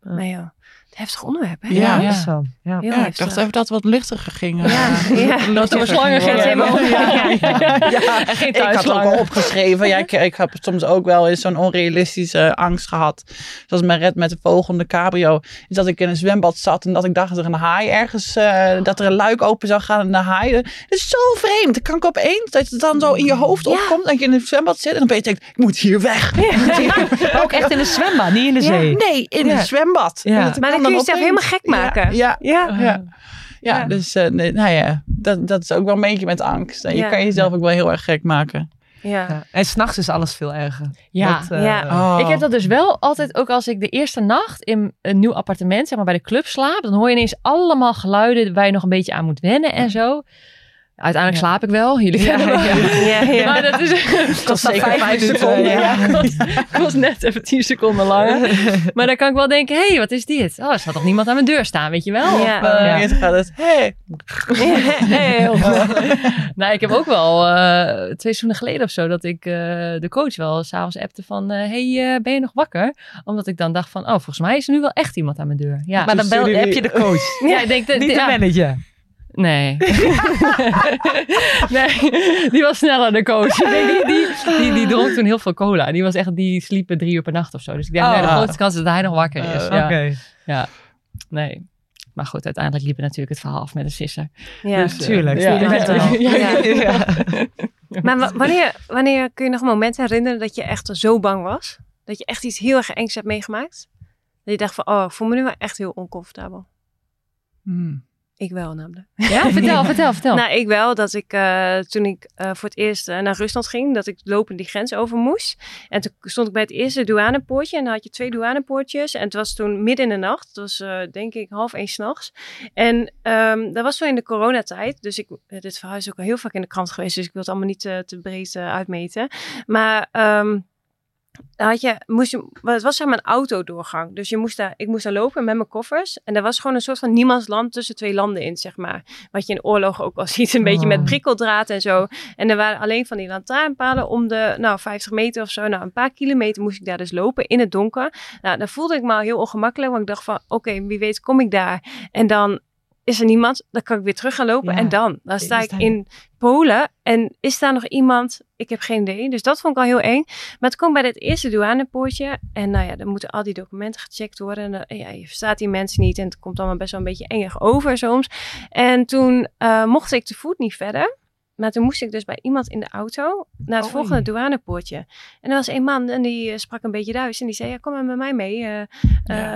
Nee. Ja. Het heftig onderwerp, hè? Ja. Ja, Ja. Ja. Heel Ja, ik dacht even dat het wat lichtiger ging. Ja, ja. Dat er slangen geen Ja. En geen Ik had ook thuisslangen. al opgeschreven. Ja, ik, ik heb soms ook wel eens zo'n onrealistische angst gehad. Zoals mijn red met de volgende cabrio. Is dat ik in een zwembad zat en dat ik dacht dat er een haai ergens, eh, dat er een luik open zou gaan en de haai. Dat is zo vreemd. Dan kan ik opeens dat het dan zo in je hoofd opkomt. Dat je in een zwembad zit en dan ben je denkt, ik moet hier weg. Ook echt in een zwembad, niet in de Ja. zee. Nee, in Ja. een zwembad. Ja. Dat Maar kan dan kun je opeens- jezelf helemaal gek maken. Ja, ja, Ja. ja. Ja, Ja. dus eh, nee, nou ja, dat, dat is ook wel een beetje met angst. En je kan jezelf ook wel heel erg gek maken. Ja. Ja. En s'nachts is alles veel erger. Ja. Dat, eh, Ja. Oh. Ik heb dat dus wel altijd, ook als ik de eerste nacht in een nieuw appartement, zeg maar bij de club slaap, dan hoor je ineens allemaal geluiden waar je nog een beetje aan moet wennen en zo. Uiteindelijk Ja. slaap ik wel, jullie Ja. Ja, ja. Maar dat is kost zeker vijf seconden. ja. Was net even 10 seconden langer. Maar dan kan ik wel denken, hé, hey, wat is dit? Oh, er staat toch niemand aan mijn deur staan, weet je wel? Ja. Of, eh, Uh, gaat het, hey. Hey, nou, ik heb ook wel eh, twee seizoenen geleden of zo dat ik eh, de coach wel s'avonds appte van, eh, hey, eh, ben je nog wakker? Omdat ik dan dacht van, oh, volgens mij is er nu wel echt iemand aan mijn deur. Ja, Maar dan bel, stuurde heb je de coach. ja ik denk Niet de ja, manager. Nee. nee, die was sneller de coach. Die, die, die, die dronk toen heel veel cola. Die was echt, die sliep drie uur per nacht of zo. Dus ik denk, Oh. nee, de grootste kans is dat hij nog wakker is. Eh, ja. Oké. Nee. Maar goed, uiteindelijk liep het natuurlijk het verhaal af met een sisser. Ja. Dus, eh, Tuurlijk. ja. Je bent er al. Ja. Ja. Maar wa- wanneer, wanneer kun je nog een moment herinneren dat je echt zo bang was? Dat je echt iets heel erg engs hebt meegemaakt? Dat je dacht van, oh, ik voel me nu wel echt heel oncomfortabel. Hmm. Ik wel namelijk. Ja, vertel, vertel, vertel. Nou, ik wel. Dat ik eh, toen ik eh, voor het eerst eh, naar Rusland ging, dat ik lopend die grens over moest. En toen stond ik bij het eerste douanepoortje en dan had je twee douanepoortjes. En het was toen midden in de nacht. Het was denk ik half één s'nachts. En ehm, dat was zo in de coronatijd. Dus ik, dit verhaal is ook al heel vaak in de krant geweest. Dus ik wil het allemaal niet te breed uitmeten. Maar... ehm, had je, moest je, het was zeg maar een autodoorgang. Dus je moest daar, ik moest daar lopen met mijn koffers. En er was gewoon een soort van niemandsland tussen twee landen in, zeg maar. Wat je in oorlogen ook wel ziet, een beetje met Oh. prikkeldraad en zo. En er waren alleen van die lantaarnpalen om de, nou, 50 meter of zo. Nou, een paar kilometer moest ik daar dus lopen in het donker. Nou, dan voelde ik me al heel ongemakkelijk, want ik dacht van, oké, wie weet kom ik daar. En dan is er niemand, dan kan ik weer terug gaan lopen. Ja. En dan, dan sta ik in Polen en is daar nog iemand? Ik heb geen idee. Dus dat vond ik al heel eng. Maar het komt bij dit eerste douanepoortje. En nou ja, dan moeten al die documenten gecheckt worden. En eh, ja, je verstaat die mensen niet. En het komt allemaal best wel een beetje engig over soms. En toen eh, mocht ik te voet niet verder. Maar toen moest ik dus bij iemand in de auto naar het volgende douanepoortje. En er was een man en die eh, sprak een beetje Duits. En die zei, ja, kom maar met mij mee. eh,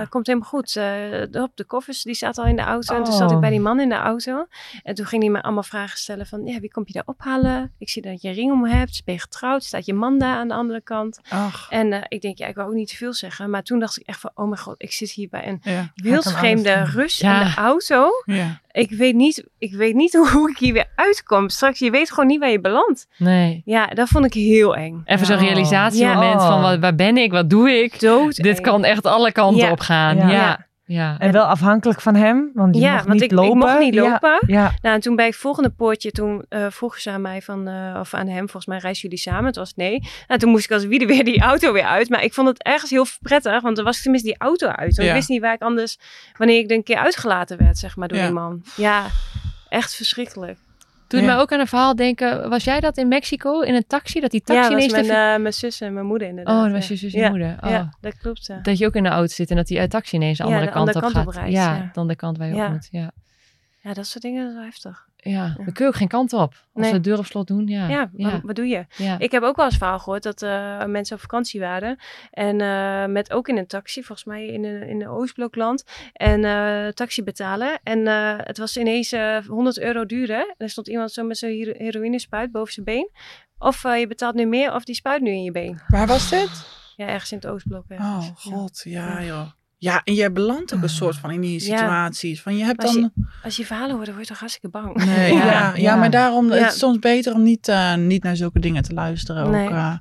eh. Komt helemaal goed. Eh, de, op de koffers, die staat al in de auto. En toen zat ik Oh. bij die man in de auto. En toen ging hij me allemaal vragen stellen van, ja, wie kom je daar ophalen? Ik zie dat je een ring om hebt. Ben je getrouwd? Staat je man daar aan de andere kant? Ach, En ik denk, ja, ik wou ook niet te veel zeggen. Maar toen dacht ik echt van, oh mijn god, ik zit hier bij een ja. wildvreemde. Rus Ja. in de auto. Ja. Ik weet, niet, ik weet niet hoe ik hier weer uitkom. Straks, je weet gewoon niet waar je belandt. Nee. Ja, dat vond ik heel eng. Even zo'n Oh. realisatiemoment Ja. van wat, waar ben ik, wat doe ik? Dood Dit kan echt alle kanten Ja. op gaan. Ja. Ja. ja. En wel afhankelijk van hem, want je Ja, mocht want niet ik, lopen. ik mocht niet lopen. Ja, Nou, en toen bij het volgende poortje, toen eh, vroegen ze aan mij van, eh, of aan hem, volgens mij reizen jullie samen? Het was nee. Nou, toen moest ik als wie weer die auto weer uit. Maar ik vond het ergens heel prettig, want dan was ik tenminste die auto uit. Want ik wist niet waar ik anders, wanneer ik er een keer uitgelaten werd, zeg maar, door Ja. die man. Ja, echt verschrikkelijk. Doet Ja. mij ook aan een verhaal denken. Was jij dat in Mexico in een taxi? Dat die taxi ja, ineens... mijn, de- eh, mijn zus en mijn moeder inderdaad. oh, dat was ja. je zus en ja. moeder. Oh. Ja, dat klopt. ja. Dat je ook in de auto zit en dat die eh, taxi ineens de Ja, andere de kant andere op kant gaat. op ja, ja. dan de kant waar je Ja. op moet. Ja. Ja, dat soort dingen dat is wel heftig. Ja. dan kun je ook geen kant op. Als Nee. we de deur op slot doen, ja. Ja, ja. Wat, wat doe je? ja. Ik heb ook wel eens verhaal gehoord dat eh, mensen op vakantie waren. En eh, met ook in een taxi, volgens mij in een, in een Oostblokland. En eh, taxi betalen. En eh, het was ineens eh 100 euro duurder. En er stond iemand zo met zijn hero- heroïnespuit boven zijn been. Of eh, je betaalt nu meer, of die spuit nu in je been. Waar was dit? Ja, ergens in het Oostblok. Oh, god, ja, joh. Ja, en jij belandt ook een soort van in die Ja. situaties. Van je hebt Als je- dan... Als je verhalen hoort, dan word je toch hartstikke bang. Nee, ja, ja, Ja. maar daarom het is soms beter om niet, eh, niet naar zulke dingen te luisteren. Ook, eh.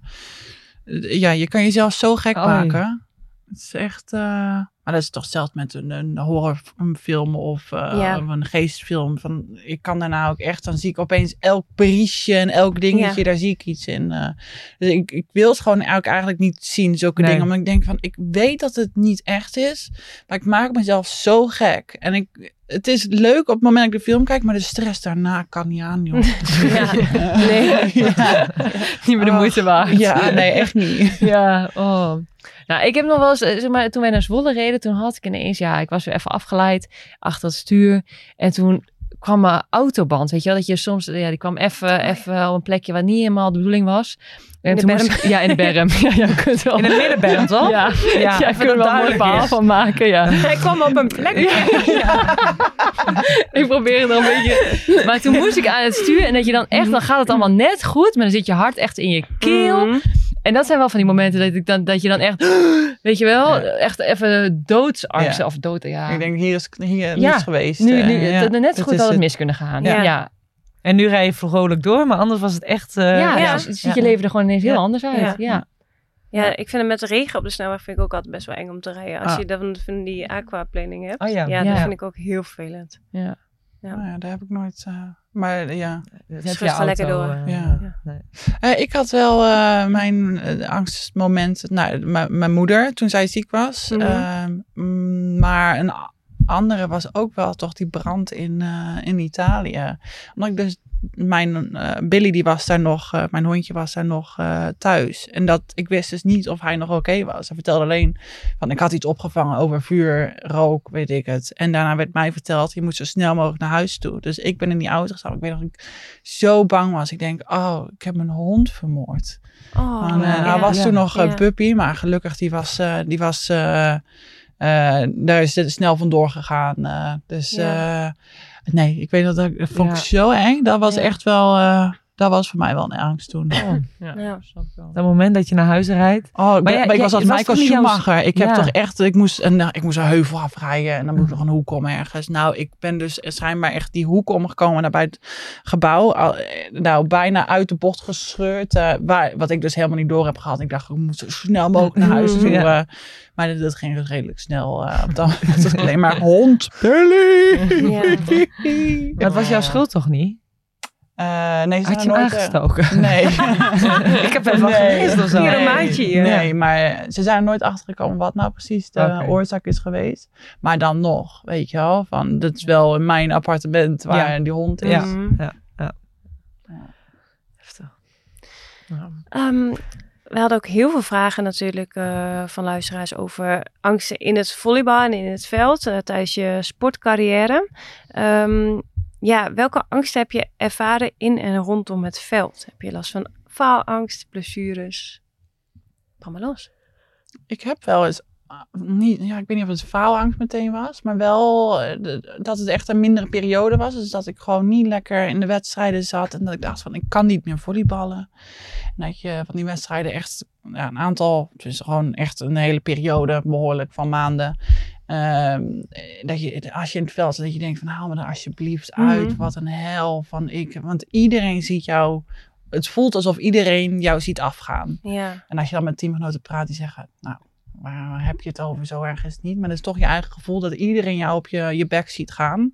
ja, je kan jezelf zo gek Oei. maken. Het is echt... eh, maar dat is toch zelfs met een, een horrorfilm of, eh, Ja. of een geestfilm. Van, ik kan daarna ook echt, dan zie ik opeens elk briesje en elk dingetje, Ja. daar zie ik iets in. eh. dus ik, ik wil het gewoon eigenlijk, eigenlijk niet zien, zulke Nee. dingen. Omdat ik denk van, ik weet dat het niet echt is. Maar ik maak mezelf zo gek. En ik, het is leuk op het moment dat ik de film kijk, maar de stress daarna kan niet aan, joh. Ja. Nee. ja. Niet meer de Oh, moeite waard. ja, nee, echt niet. Ja, oh. Nou, ik heb nog wel eens, eh, zeg maar, toen wij naar Zwolle reden, toen had ik ineens, ja, ik was weer even afgeleid achter het stuur. En toen kwam mijn autoband, weet je wel, dat je soms, ja, die kwam even, even op een plekje waar niet helemaal de bedoeling was. En In de moest berm. ja, in de berm. Ja, ja, kunt wel. In het middenberm, toch? Ja, ja, Ja, er wel een mooi verhaal van maken, ja. Hij kwam op een plek. ik probeer het er een beetje. Maar toen moest ik aan het stuur en dat je dan echt, dan gaat het allemaal net goed, maar dan zit je hart echt in je keel. Mhm. En dat zijn wel van die momenten dat, ik dan, dat je dan echt, weet je wel, echt even doodsangst of dood, ja. Ik denk, hier is hier niets geweest. nu, nu, net zo goed had het het. mis kunnen gaan. Ja. Ja, ja. En nu rij je vrolijk door, maar anders was het echt... eh, ja, ja. dus ziet je leven er gewoon ineens heel Ja. anders uit. Ja. Ja. Ja, ik vind het met de regen op de snelweg vind ik ook altijd best wel eng om te rijden. Als Ah. je dan van die aquaplaning hebt. Oh ja. Ja, Ja. dat vind ik ook heel vervelend. Ja. Ja. Oh ja, daar heb ik nooit... eh, maar ja, Dat Schud heb je gewoon lekker door. eh, Ja. nee. Eh, ik had wel eh, mijn eh, angstmomenten. Nou, mijn moeder toen zij ziek was. Mhm. Ehm, maar een andere was ook wel toch die brand in, eh, in Italië. Omdat ik dus mijn eh, Billy die was daar nog, eh, mijn hondje was daar nog eh, thuis. En dat ik wist dus niet of hij nog oké was. Hij vertelde alleen van ik had iets opgevangen over vuur, rook, weet ik het. En daarna werd mij verteld je moet zo snel mogelijk naar huis toe. Dus ik ben in die auto gestapt. Ik weet nog dat ik zo bang was. Ik denk, oh, ik heb mijn hond vermoord. Oh, En, eh, ja. hij was Ja. toen nog een Ja. puppy, maar gelukkig die was, eh, die was daar is het snel vandoor gegaan. eh, dus Ja. eh, nee, ik weet dat, dat vond ik zo eng. Dat was echt wel, eh, Dat was voor mij wel een angst toen. Ja, Ja. ik. Dat moment dat je naar huis rijdt. Oh, ik, ben- jij- maar ik was als Michael jouw- Schumacher. Ik heb Ja. toch echt, ik moest, een, ik moest een heuvel afrijden en dan moest nog een hoek om ergens. Nou, ik ben dus schijnbaar echt die hoek omgekomen naar bij het gebouw. Al- eh, Nou, bijna uit de bocht gescheurd. eh, waar, wat ik dus helemaal niet door heb gehad. Ik dacht, ik moet zo snel mogelijk naar huis toe. Ja. eh. maar dat, dat ging dus redelijk snel. eh, op dat moment. Het was alleen maar hond. Billy! Ja. Dat was jouw schuld toch niet? Eh, nee, ze Had je nooit, eh, aangestoken? Nee. Ik heb even Nee. gemist of zo. Hier een maandje hier. Nee, maar ze zijn er nooit achtergekomen wat nou precies de oorzaak is geweest. Maar dan nog, weet je wel, van dat is wel in mijn appartement waar Ja. die hond is. Ja. Mhm. Heftig. Ehm, we hadden ook heel veel vragen natuurlijk eh, van luisteraars over angsten in het volleybal en in het veld tijdens je sportcarrière. Ehm, ja, welke angsten heb je ervaren in en rondom het veld? Heb je last van faalangst, blessures? Maar los. Ik heb wel eens, niet, ja, ik weet niet of het faalangst meteen was, maar wel eh, de- dat het echt een mindere periode was. Dus dat ik gewoon niet lekker in de wedstrijden zat en dat ik dacht van ik kan niet meer volleyballen. En dat je van die wedstrijden echt ja, een aantal, dus gewoon echt een hele periode behoorlijk van maanden. ehm, dat je, als je in het veld zit, dat je denkt van haal me er alsjeblieft uit. Mhm. Wat een hel van ik. Want iedereen ziet jou. Het voelt alsof iedereen jou ziet afgaan. Ja, En als je dan met teamgenoten praat, die zeggen, nou, waar, heb je het over? Zo erg niet. Maar het is toch je eigen gevoel dat iedereen jou op je, je bek ziet gaan.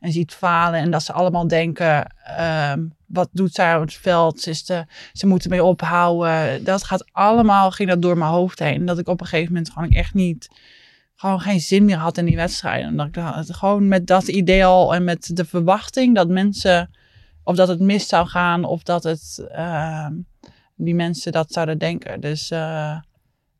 En ziet falen. En dat ze allemaal denken, ehm, wat doet zij op het veld? Ze, ze moeten mee ophouden. Dat gaat allemaal, ging dat door mijn hoofd heen. En dat ik op een gegeven moment gewoon echt niet, gewoon geen zin meer had in die wedstrijden. En dat ik gewoon met dat idee al en met de verwachting dat mensen, of dat het mis zou gaan, of dat het... ehm, die mensen dat zouden denken. Dus eh,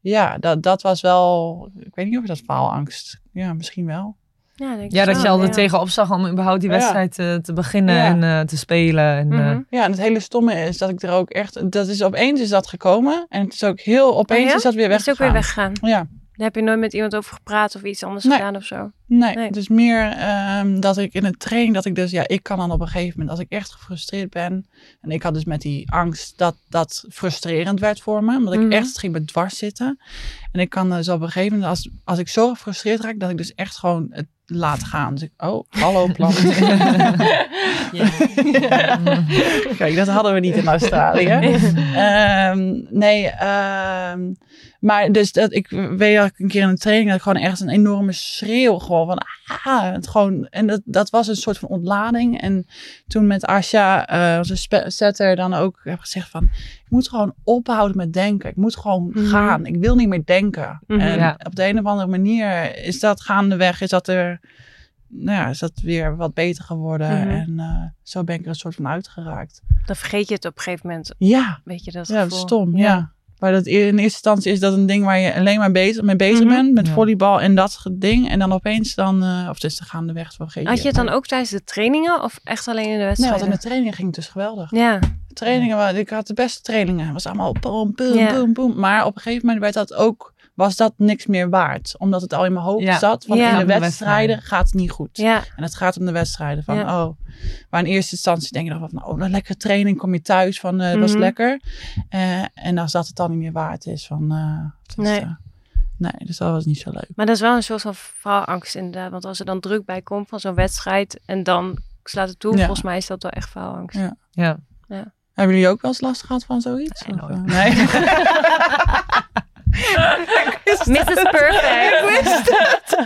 ja, dat, dat was wel. Ik weet niet of dat faalangst. Ja, misschien wel. ja, denk Ja, ik dat je al er tegenop zag om überhaupt die wedstrijd eh, te beginnen Ja. en eh, te spelen. En, eh, Mhm. Ja, en het hele stomme is dat ik er ook echt. Dat is opeens is dat gekomen. En het is ook heel. Opeens Oh ja? is dat weer Is het ook weer weggegaan. weggegaan? Ja, Daar heb je nooit met iemand over gepraat of iets anders Nee. gedaan of zo? nee. Nee. Het is meer ehm, dat ik in het training. Dat ik dus. Ja, ik kan dan op een gegeven moment. Als ik echt gefrustreerd ben. En ik had dus met die angst dat dat frustrerend werd voor me. Omdat ik Mhm. echt ging me dwars zitten. En ik kan dus op een gegeven moment. Als, als ik zo gefrustreerd raak. Dat ik dus echt gewoon het laat gaan. Dus ik. Oh, hallo plant. Kijk, dat hadden we niet in Australië. Ehm, nee, ehm, maar dus dat, ik weet dat ik een keer in een training dat ik gewoon echt een enorme schreeuw gewoon van ah, het gewoon en dat, dat was een soort van ontlading en toen met Asja, eh onze setter, dan ook heb gezegd van ik moet gewoon ophouden met denken, ik moet gewoon Mhm. gaan, ik wil niet meer denken Mhm. en Ja. op de een of andere manier is dat gaandeweg, is dat er nou ja, is dat weer wat beter geworden Mhm. en eh, zo ben ik er een soort van uitgeraakt. Dan vergeet je het op een gegeven moment. Ja, Weet je dat ja, gevoel? stom. Ja. Maar dat in eerste instantie is dat een ding waar je alleen maar bezig, mee bezig Mhm. bent. Met Ja. volleybal en dat ding. En dan opeens dan, eh, of het is de gaandeweg, vergeet Had je het dan ook tijdens de trainingen of echt alleen in de Nee, want in de trainingen ging het dus geweldig. Ja, Trainingen, ik had de beste trainingen. Het was allemaal boom, boom, Ja. boom, boom. Maar op een gegeven moment werd dat ook, was dat niks meer waard. Omdat het al in mijn hoofd Ja. zat. Van Ja. in de wedstrijden wedstrijden. gaat het niet goed. ja, En het gaat om de wedstrijden. Van, Ja. oh. Maar in eerste instantie denk je nog wel van, oh, een lekkere training. Kom je thuis van, eh, het was Mhm. lekker. Eh, en als dat het dan niet meer waard is. Van, eh, Nee. nee, dus dat was niet zo leuk. maar dat is wel een soort van faalangst inderdaad. Want als er dan druk bij komt van zo'n wedstrijd en dan slaat het toe, Ja. volgens mij is dat wel echt faalangst. Ja. ja. Hebben jullie ook wel eens last gehad van zoiets? Nee, Of, nooit. nee? Mrs. Perfect.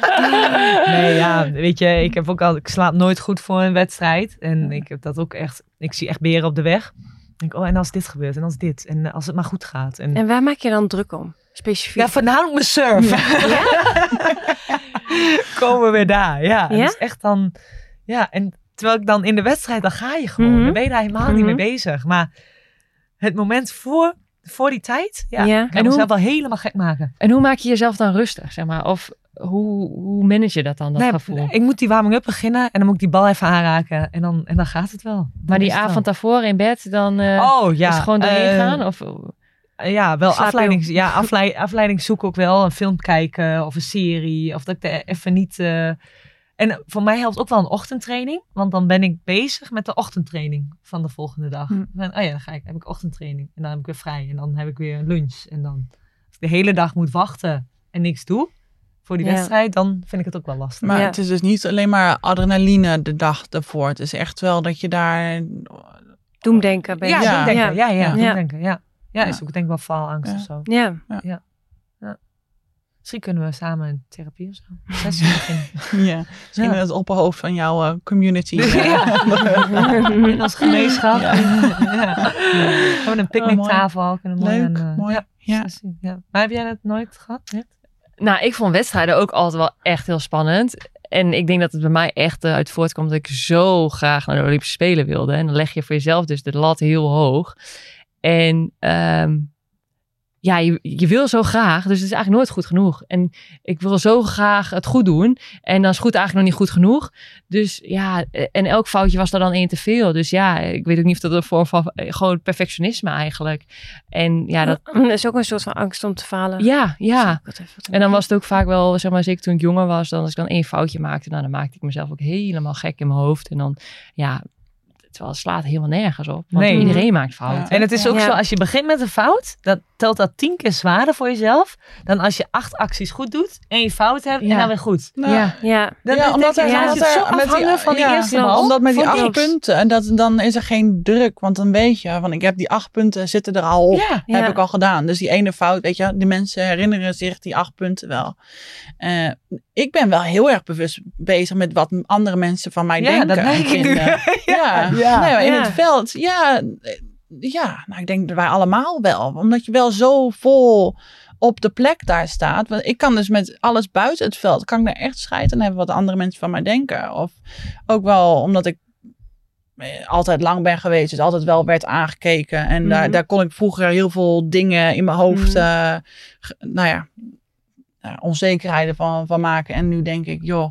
Nee, ja, weet je, ik heb ook al, ik slaap nooit goed voor een wedstrijd. En ik heb dat ook echt, ik zie echt beren op de weg. Ik denk, oh, en als dit gebeurt, en als dit, en als het maar goed gaat. En, En waar maak je dan druk om? Specifiek? ja, voornamelijk mijn surf. Komen we weer daar, ja. Ja? Dus echt dan, ja, en terwijl ik dan in de wedstrijd, dan ga je gewoon. Mhm. Dan ben je daar helemaal niet Mhm. mee bezig. Maar het moment voor, voor die tijd, ja, Ja. kan En hoe- mezelf wel helemaal gek maken. En hoe maak je jezelf dan rustig, zeg maar? Of hoe, hoe manage je dat dan, dat Nee, gevoel? ik moet die warming-up beginnen en dan moet ik die bal even aanraken. En dan, en dan gaat het wel. Dan maar die wel. avond daarvoor in bed, dan eh Oh ja. is het gewoon doorheen eh, gaan? Of, Ja, wel Slaap afleiding, ja, afleiding, afleiding zoeken ook wel. Een film kijken of een serie. Of dat ik er even niet, eh, En voor mij helpt ook wel een ochtendtraining. Want dan ben ik bezig met de ochtendtraining van de volgende dag. Hm. Van, oh ja, dan ga ik, heb ik ochtendtraining. En dan heb ik weer vrij. En dan heb ik weer lunch. En dan als ik de hele dag moet wachten en niks doe voor die Ja. wedstrijd, dan vind ik het ook wel lastig. Maar Ja. het is dus niet alleen maar adrenaline de dag ervoor. Het is echt wel dat je daar... Doemdenken ben je. ja, Ja. doemdenken. Ja, ja, ja. Ja. doemdenken, ja. Ja, Ja. is ook denk ik wel faalangst Ja. of zo. Ja. Misschien kunnen we samen in therapie of zo. Een Sessie beginnen. Ja, misschien Ja. het opperhoofd van jouw eh, community. In ons gemeenschap. Ja. Ja. We hebben een picknicktafel ook. En een mooie, Leuk, eh, mooi. Ja, Ja. Maar heb jij dat nooit gehad? Net? Nou, ik vond wedstrijden ook altijd wel echt heel spannend. En ik denk dat het bij mij echt eh, uit voortkomt dat ik zo graag naar de Olympische Spelen wilde. En dan leg je voor jezelf dus de lat heel hoog. En ehm, ja, je, je wil zo graag, dus het is eigenlijk nooit goed genoeg. En ik wil zo graag het goed doen. En dan is goed eigenlijk nog niet goed genoeg. Dus ja, en elk foutje was er dan één te veel. Dus ja, ik weet ook niet of dat een vorm van eh, gewoon perfectionisme eigenlijk. En ja, dat, Dat is ook een soort van angst om te falen. ja, ja. En dan was het ook vaak wel, zeg maar, zeker toen ik jonger was, dan als ik dan één foutje maakte, nou, dan maakte ik mezelf ook helemaal gek in mijn hoofd. En dan, ja, terwijl het slaat helemaal nergens op. Want Nee. iedereen maakt fouten. Ja. En het is ook Ja. zo, als je begint met een fout, dan telt dat tien keer zwaarder voor jezelf. Dan als je acht acties goed doet en je fout hebt en dan weer goed. Nou, Ja. Ja. Dan ja, omdat er, ja, zo er met afhangen van die ja, eerste ja, bal. Omdat met die acht punten, en dat, dan is er geen druk. Want dan weet je, van ik heb die acht punten zitten er al op. Ja. Ja. Heb ik al gedaan. Dus die ene fout, weet je, de mensen herinneren zich die acht punten wel. Eh, ik ben wel heel erg bewust bezig met wat andere mensen van mij Ja, denken. dat ik. Ja, Ja. Nee, maar in Ja. het veld, ja, ja, nou ik denk dat wij allemaal wel. Omdat je wel zo vol op de plek daar staat. Want ik kan dus met alles buiten het veld, kan ik daar echt scheid aan hebben wat andere mensen van mij denken. Of ook wel omdat ik eh, altijd lang ben geweest, dus altijd wel werd aangekeken. En daar, Mhm. daar kon ik vroeger heel veel dingen in mijn hoofd, Mhm. eh, nou ja, nou, onzekerheden van, van maken. En nu denk ik, joh,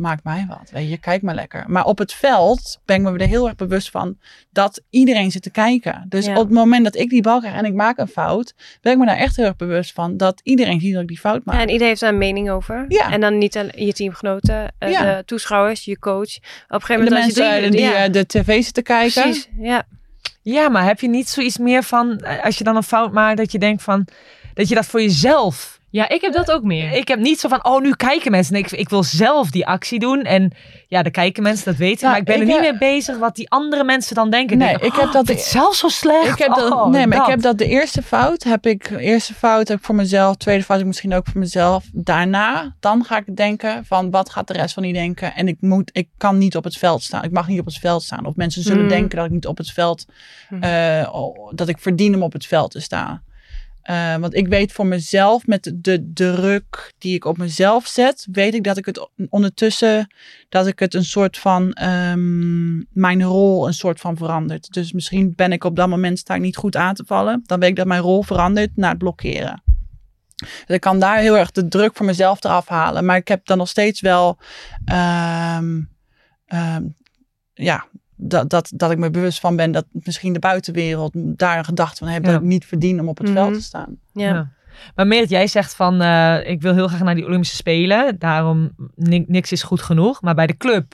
maakt mij wat. Weet je, kijk maar lekker. Maar op het veld ben ik me er heel erg bewust van dat iedereen zit te kijken. Dus Ja. op het moment dat ik die bal krijg en ik maak een fout, ben ik me daar echt heel erg bewust van dat iedereen ziet dat ik die fout maak. Ja, en iedereen heeft daar een mening over. Ja. En dan niet alleen je teamgenoten, eh, Ja. de toeschouwers, je coach. Op een gegeven En moment de als je mensen drie- die ja, eh, de tv zitten kijken. precies. Ja. Ja, maar heb je niet zoiets meer van, eh, als je dan een fout maakt, dat je denkt van, dat je dat voor jezelf... Ja, ik heb dat ook meer. Ik heb niet zo van, oh, nu kijken mensen. Nee, ik, ik wil zelf die actie doen. En ja, dan kijken mensen, dat weten. Nou, maar ik ben ik, er niet eh, mee bezig wat die andere mensen dan denken. Nee, Denken, ik heb oh, dat- het zelf zo slecht. Ik heb dat, Oh, nee, maar dat. ik heb dat de eerste fout heb ik, eerste fout heb ik voor mezelf, tweede fout heb ik misschien ook voor mezelf. Daarna, dan ga ik denken van wat gaat de rest van die denken en ik moet, ik kan niet op het veld staan. Ik mag niet op het veld staan. Of mensen zullen Mm. denken dat ik niet op het veld, oh, dat ik verdien om op het veld te staan. Eh, want ik weet voor mezelf, met de druk die ik op mezelf zet, weet ik dat ik het ondertussen, dat ik het een soort van, ehm, mijn rol een soort van verandert. Dus misschien ben ik op dat moment, sta ik niet goed aan te vallen. Dan weet ik dat mijn rol verandert naar het blokkeren. Dus ik kan daar heel erg de druk voor mezelf eraf halen. Maar ik heb dan nog steeds wel, ehm, ehm, ja, dat, dat, dat ik me bewust van ben dat misschien de buitenwereld daar een gedachte van heeft Ja. dat ik niet verdien om op het Mhm. veld te staan. Ja. Ja. Maar Merit, jij zegt van, eh, ik wil heel graag naar die Olympische Spelen. Daarom, ni- niks is goed genoeg. Maar bij de club,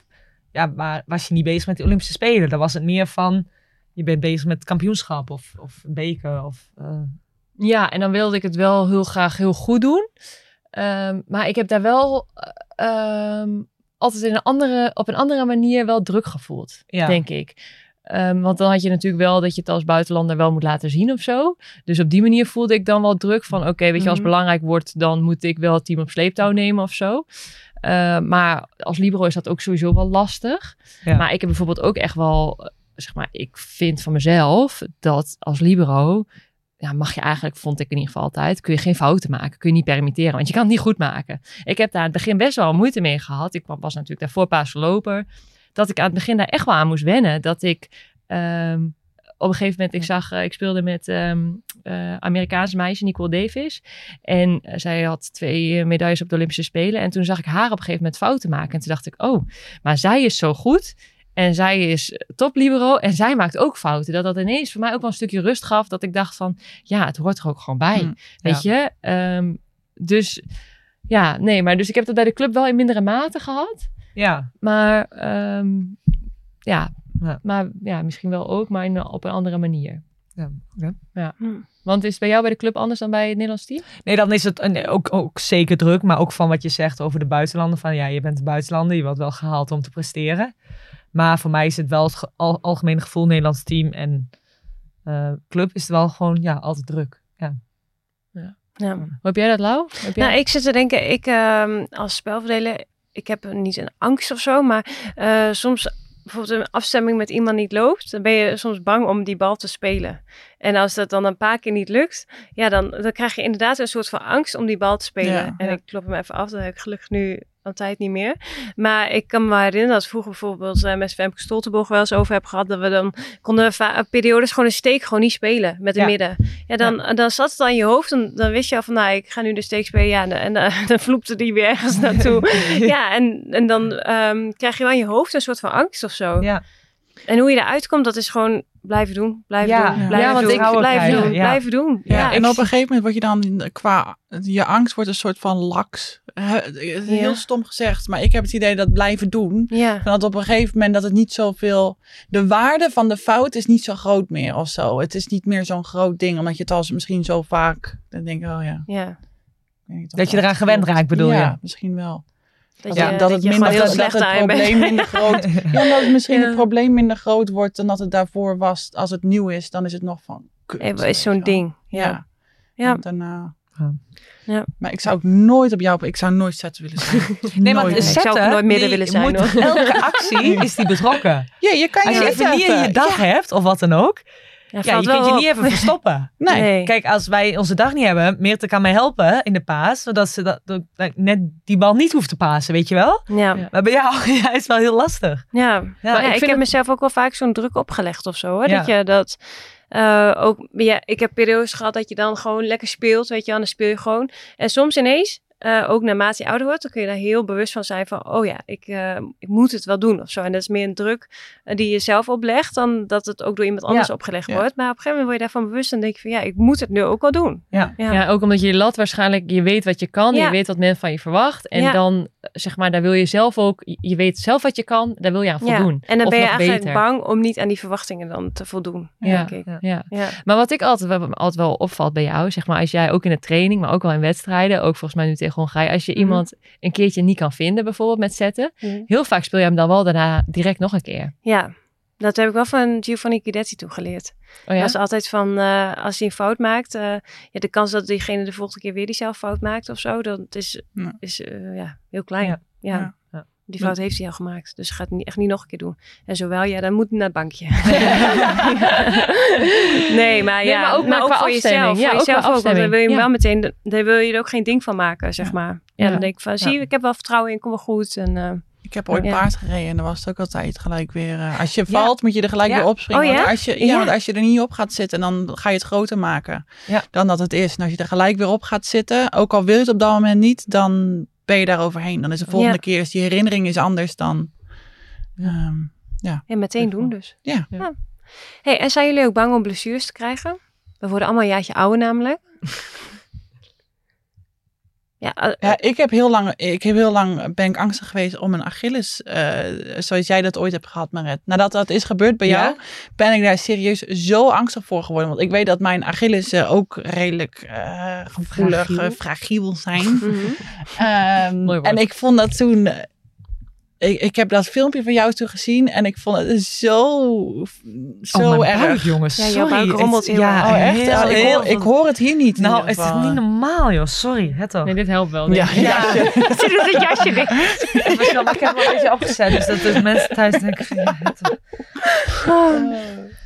ja, maar was je niet bezig met de Olympische Spelen? Dan was het meer van, je bent bezig met kampioenschap of, of beker. Of, eh, Ja, en dan wilde ik het wel heel graag heel goed doen. Ehm, maar ik heb daar wel eh, ehm, altijd in een andere, op een andere manier wel druk gevoeld, Ja. denk ik. Ehm, want dan had je natuurlijk wel dat je het als buitenlander wel moet laten zien of zo. Dus op die manier voelde ik dan wel druk van... oké, weet je, als Mhm. belangrijk wordt... dan moet ik wel het team op sleeptouw nemen of zo. Eh, maar als libero is dat ook sowieso wel lastig. Ja. Maar ik heb bijvoorbeeld ook echt wel... eh, zeg maar, ik vind van mezelf dat als libero... Ja, mag je eigenlijk, vond ik in ieder geval altijd, kun je geen fouten maken. Kun je niet permitteren, want je kan het niet goed maken. Ik heb daar aan het begin best wel moeite mee gehad. Ik was natuurlijk daarvoor paasloper. Dat ik aan het begin daar echt wel aan moest wennen. Dat ik ehm, op een gegeven moment, ik zag, eh, ik speelde met ehm eh, Amerikaanse meisje Nicole Davis. En eh, zij had twee medailles op de Olympische Spelen. En toen zag ik haar op een gegeven moment fouten maken. En toen dacht ik, oh, maar zij is zo goed. En zij is top libero en zij maakt ook fouten. Dat dat ineens voor mij ook wel een stukje rust gaf. Dat ik dacht van, ja, het hoort er ook gewoon bij. Mm, weet je? Ehm, dus ja, nee, maar dus ik heb dat bij de club wel in mindere mate gehad. Ja, Maar ehm, ja, Ja. maar ja, misschien wel ook, maar in, op een andere manier. ja. oké. Hm. Want is het bij jou bij de club anders dan bij het Nederlands team? Nee, dan is het een- ook, ook zeker druk. Maar ook van wat je zegt over de buitenlanden. Van ja, je bent een buitenlander. Je wordt wel gehaald om te presteren. Maar voor mij is het wel het ge- al, algemene gevoel Nederlands team en eh, club is het wel gewoon ja, altijd druk. Ja. Ja. Hoe heb jij dat, Lau? Heb jij... Nou, ik zit te denken, ik ehm, als spelverdeler, ik heb niet een angst of zo, maar eh, soms bijvoorbeeld een afstemming met iemand niet loopt, dan ben je soms bang om die bal te spelen. En als dat dan een paar keer niet lukt, ja, dan, dan krijg je inderdaad een soort van angst om die bal te spelen. Ja, en ja. ik klop hem even af, dat heb ik gelukkig nu al tijd niet meer. Maar ik kan me herinneren dat vroeger bijvoorbeeld eh, met Femke Stoltenborg wel eens over heb gehad, dat we dan konden periodes gewoon een steek gewoon niet spelen met de Ja. midden. Ja, dan, dan zat het aan je hoofd en dan wist je al van, nou, ik ga nu de steek spelen. Ja, en, en dan, dan vloepte die weer ergens naartoe. ja, en, en dan ehm, krijg je wel in je hoofd een soort van angst of zo. Ja. En hoe je eruit komt, dat is gewoon blijven doen, blijven Ja. doen, Ja, blijven want doen, ik- blijven doen, ja. blijven doen. Ja, Ja, en op een gegeven moment word je dan qua je angst wordt een soort van laks. Heel Ja. stom gezegd, maar ik heb het idee dat blijven doen. ja. Dat op een gegeven moment dat het niet zoveel. De waarde van de fout is niet zo groot meer of zo. Het is niet meer zo'n groot ding, omdat je het als misschien zo vaak. Dan denk ik, oh ja. ja. weet niet Dat je eraan gewend raakt, bedoel ja, je? misschien wel. Dat, Dat, je, dat, dat het minder, heel dat slecht het aan bent. probleem minder groot. Ja, omdat het misschien Ja. het probleem minder groot wordt dan dat het daarvoor was. Als het nieuw is, dan is het nog van. Kut, is zo'n ding. Ja. Ja. Ja. Daarna- Ja. Ja. Maar ik zou ook nooit op jou, ik zou nooit zetten willen zijn. Nee, maar Nooit. het Ik zou ook zetten, nooit midden die willen zijn, moet- hoor. Elke actie is die betrokken. Ja, je kan Als je even niet in je dag hebt of wat dan ook. Ja, je kunt je op. niet even verstoppen. Nee. Nee. Kijk, als wij onze dag niet hebben, Meerte kan mij helpen in de paas, zodat ze dat, dat, dat net die bal niet hoeft te pasen, weet je wel? Ja. Ja. Maar bij jou ja, is wel heel lastig. Ja, maar ik heb het- mezelf ook wel vaak zo'n druk opgelegd of zo. Hoor. Ja. Dat je dat eh, ook, ja, ik heb periodes gehad dat je dan gewoon lekker speelt, weet je, wel, dan speel je gewoon. En soms ineens, eh, ook naarmate je ouder wordt, dan kun je daar heel bewust van zijn van, oh ja, ik, eh, ik moet het wel doen of zo. En dat is meer een druk eh, die je zelf oplegt dan dat het ook door iemand anders Ja. opgelegd Ja. wordt. Maar op een gegeven moment word je daarvan bewust en denk je van, ja, ik moet het nu ook wel doen. Ja. Ja. Ja, ook omdat je lat waarschijnlijk, je weet wat je kan, Ja. je weet wat men van je verwacht. En Ja. dan, zeg maar, daar wil je zelf ook, je weet zelf wat je kan, daar wil je aan Ja. voldoen. En dan Of ben je eigenlijk beter. bang om niet aan die verwachtingen dan te voldoen, Ja. denk ik. Ja. Maar wat ik altijd, wat altijd wel opvalt bij jou, zeg maar, als jij ook in de training, maar ook wel in wedstrijden, ook volgens mij nu tegen Hongarije, als je Mhm. iemand een keertje niet kan vinden, bijvoorbeeld met zetten, Mhm. heel vaak speel je hem dan wel daarna direct nog een keer. Ja, dat heb ik wel van Giovanni Guidetti toen geleerd. Oh ja? Dat is altijd van, eh, als hij een fout maakt, eh, ja, de kans dat diegene de volgende keer weer diezelfde fout maakt of zo, dat is, Ja. is eh, ja, heel klein. Ja. Ja. Ja. Ja. Die fout heeft hij al gemaakt, dus gaat het niet, echt niet nog een keer doen. En zowel, ja, dan moet hij naar het bankje. nee, maar Nee, ja, maar ook maar voor afstemming. jezelf. Ja, voor jezelf ook, want dan wil je wel meteen, daar wil je er ook geen ding van maken, zeg Ja. maar. Ja, Ja. dan denk ik van, zie je, Ja. ik heb wel vertrouwen in, kom wel goed. En, eh, Ik heb ooit Ja. paard gereden en dan was het ook altijd gelijk weer. eh, als je Ja. valt, moet je er gelijk Ja. weer opspringen. Oh ja? Want als je, ja, Ja. want als je er niet op gaat zitten, dan ga je het groter maken Ja. dan dat het is. En als je er gelijk weer op gaat zitten, ook al wil je het op dat moment niet, dan ben je daar overheen. Dan is de volgende Ja. keer, is die herinnering is anders dan. ehm, ja, meteen doen dus. Ja. Hey, en zijn jullie ook bang om blessures te krijgen? We worden allemaal een jaartje ouder namelijk. ja, eh, Ja, ik heb heel lang, ik heb heel lang ben ik angstig geweest om een Achilles, eh, zoals jij dat ooit hebt gehad, Maret. Nadat dat is gebeurd bij Ja? jou, ben ik daar serieus zo angstig voor geworden. Want ik weet dat mijn Achilles eh, ook redelijk eh, gevoelig, Fragiel. eh, fragiel zijn. Mooi woord. en ik vond dat toen. Ik, ik heb dat filmpje van jou toen gezien en ik vond het zo, zo oh, erg. buik, jongens. Ja, jouw Sorry. buik rommelt Het- heel ja. Oh, echt? heel- Oh, ik, heel hoor, ik hoor het hier niet. Nou, het is niet normaal, joh. Sorry, het toch. Nee, dit helpt wel. Ja, ja. Zit er een jasje dicht? Even, maar ik heb hem een beetje opgezet, dus dat de mensen thuis denken van, ja, het toch.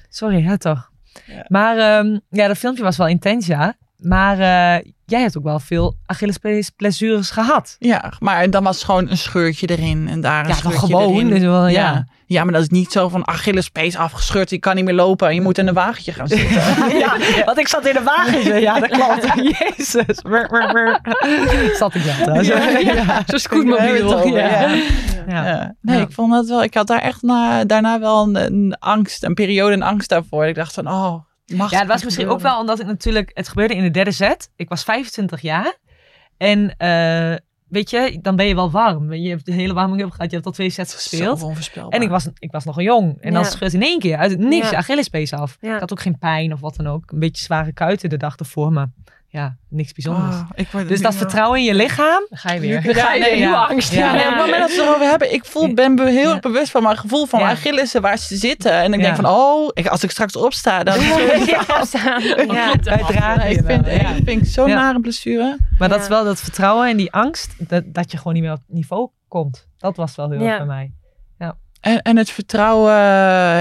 Sorry, het toch. Ja. Maar ehm, ja, dat filmpje was wel intens, ja. Maar eh, jij hebt ook wel veel Achillespees-blessures gehad. Ja, maar dan was gewoon een scheurtje erin en daar een Ja, scheurtje gewoon. erin. Dus wel, ja. ja. ja, maar dat is niet zo van Achillespees afgescheurd, je kan niet meer lopen en je moet in een wagentje gaan zitten. ja, want ik zat in de wagen. Ja, dat klopt. Jezus. Brr, brr, brr. Zat ik trouwens. Ja. Zo'n scootmobiel. Ja. Ja. Nee, ik vond dat wel. Ik had daar echt na, daarna wel een, een angst, een periode een angst daarvoor. Ik dacht van, oh, mag Ja, het was misschien ook wel omdat ik natuurlijk... Het gebeurde in de derde set. Ik was 25 jaar. En eh, weet je, dan ben je wel warm. Je hebt de hele warming-up gehad, je hebt al twee sets gespeeld. Zo onvoorspelbaar. En ik was, ik was nog een jong. En dan Ja. scheurt in één keer uit het niks Ja. Achillespees af. Ja. Ik had ook geen pijn of wat dan ook. Een beetje zware kuiten de dag ervoor, maar ja, niks bijzonders. Ah, ik word dus dat al- vertrouwen in je lichaam. Dan ga je weer. Ga je weer. Ja. angst. Ja. Nee, op het moment dat we het erover hebben, ik voel, ben be- heel Ja. bewust van mijn gevoel van Ja. mijn Achillessen waar ze zitten. En ik Ja. denk van, oh, ik, als ik straks opsta, dan... Ja, staan. Ja. Je ik vind, ik ja. vind ik zo'n Ja. nare blessure. Maar dat is wel dat vertrouwen en die angst, dat, dat je gewoon niet meer op niveau komt. Dat was wel heel Ja. erg bij mij. En, en het vertrouwen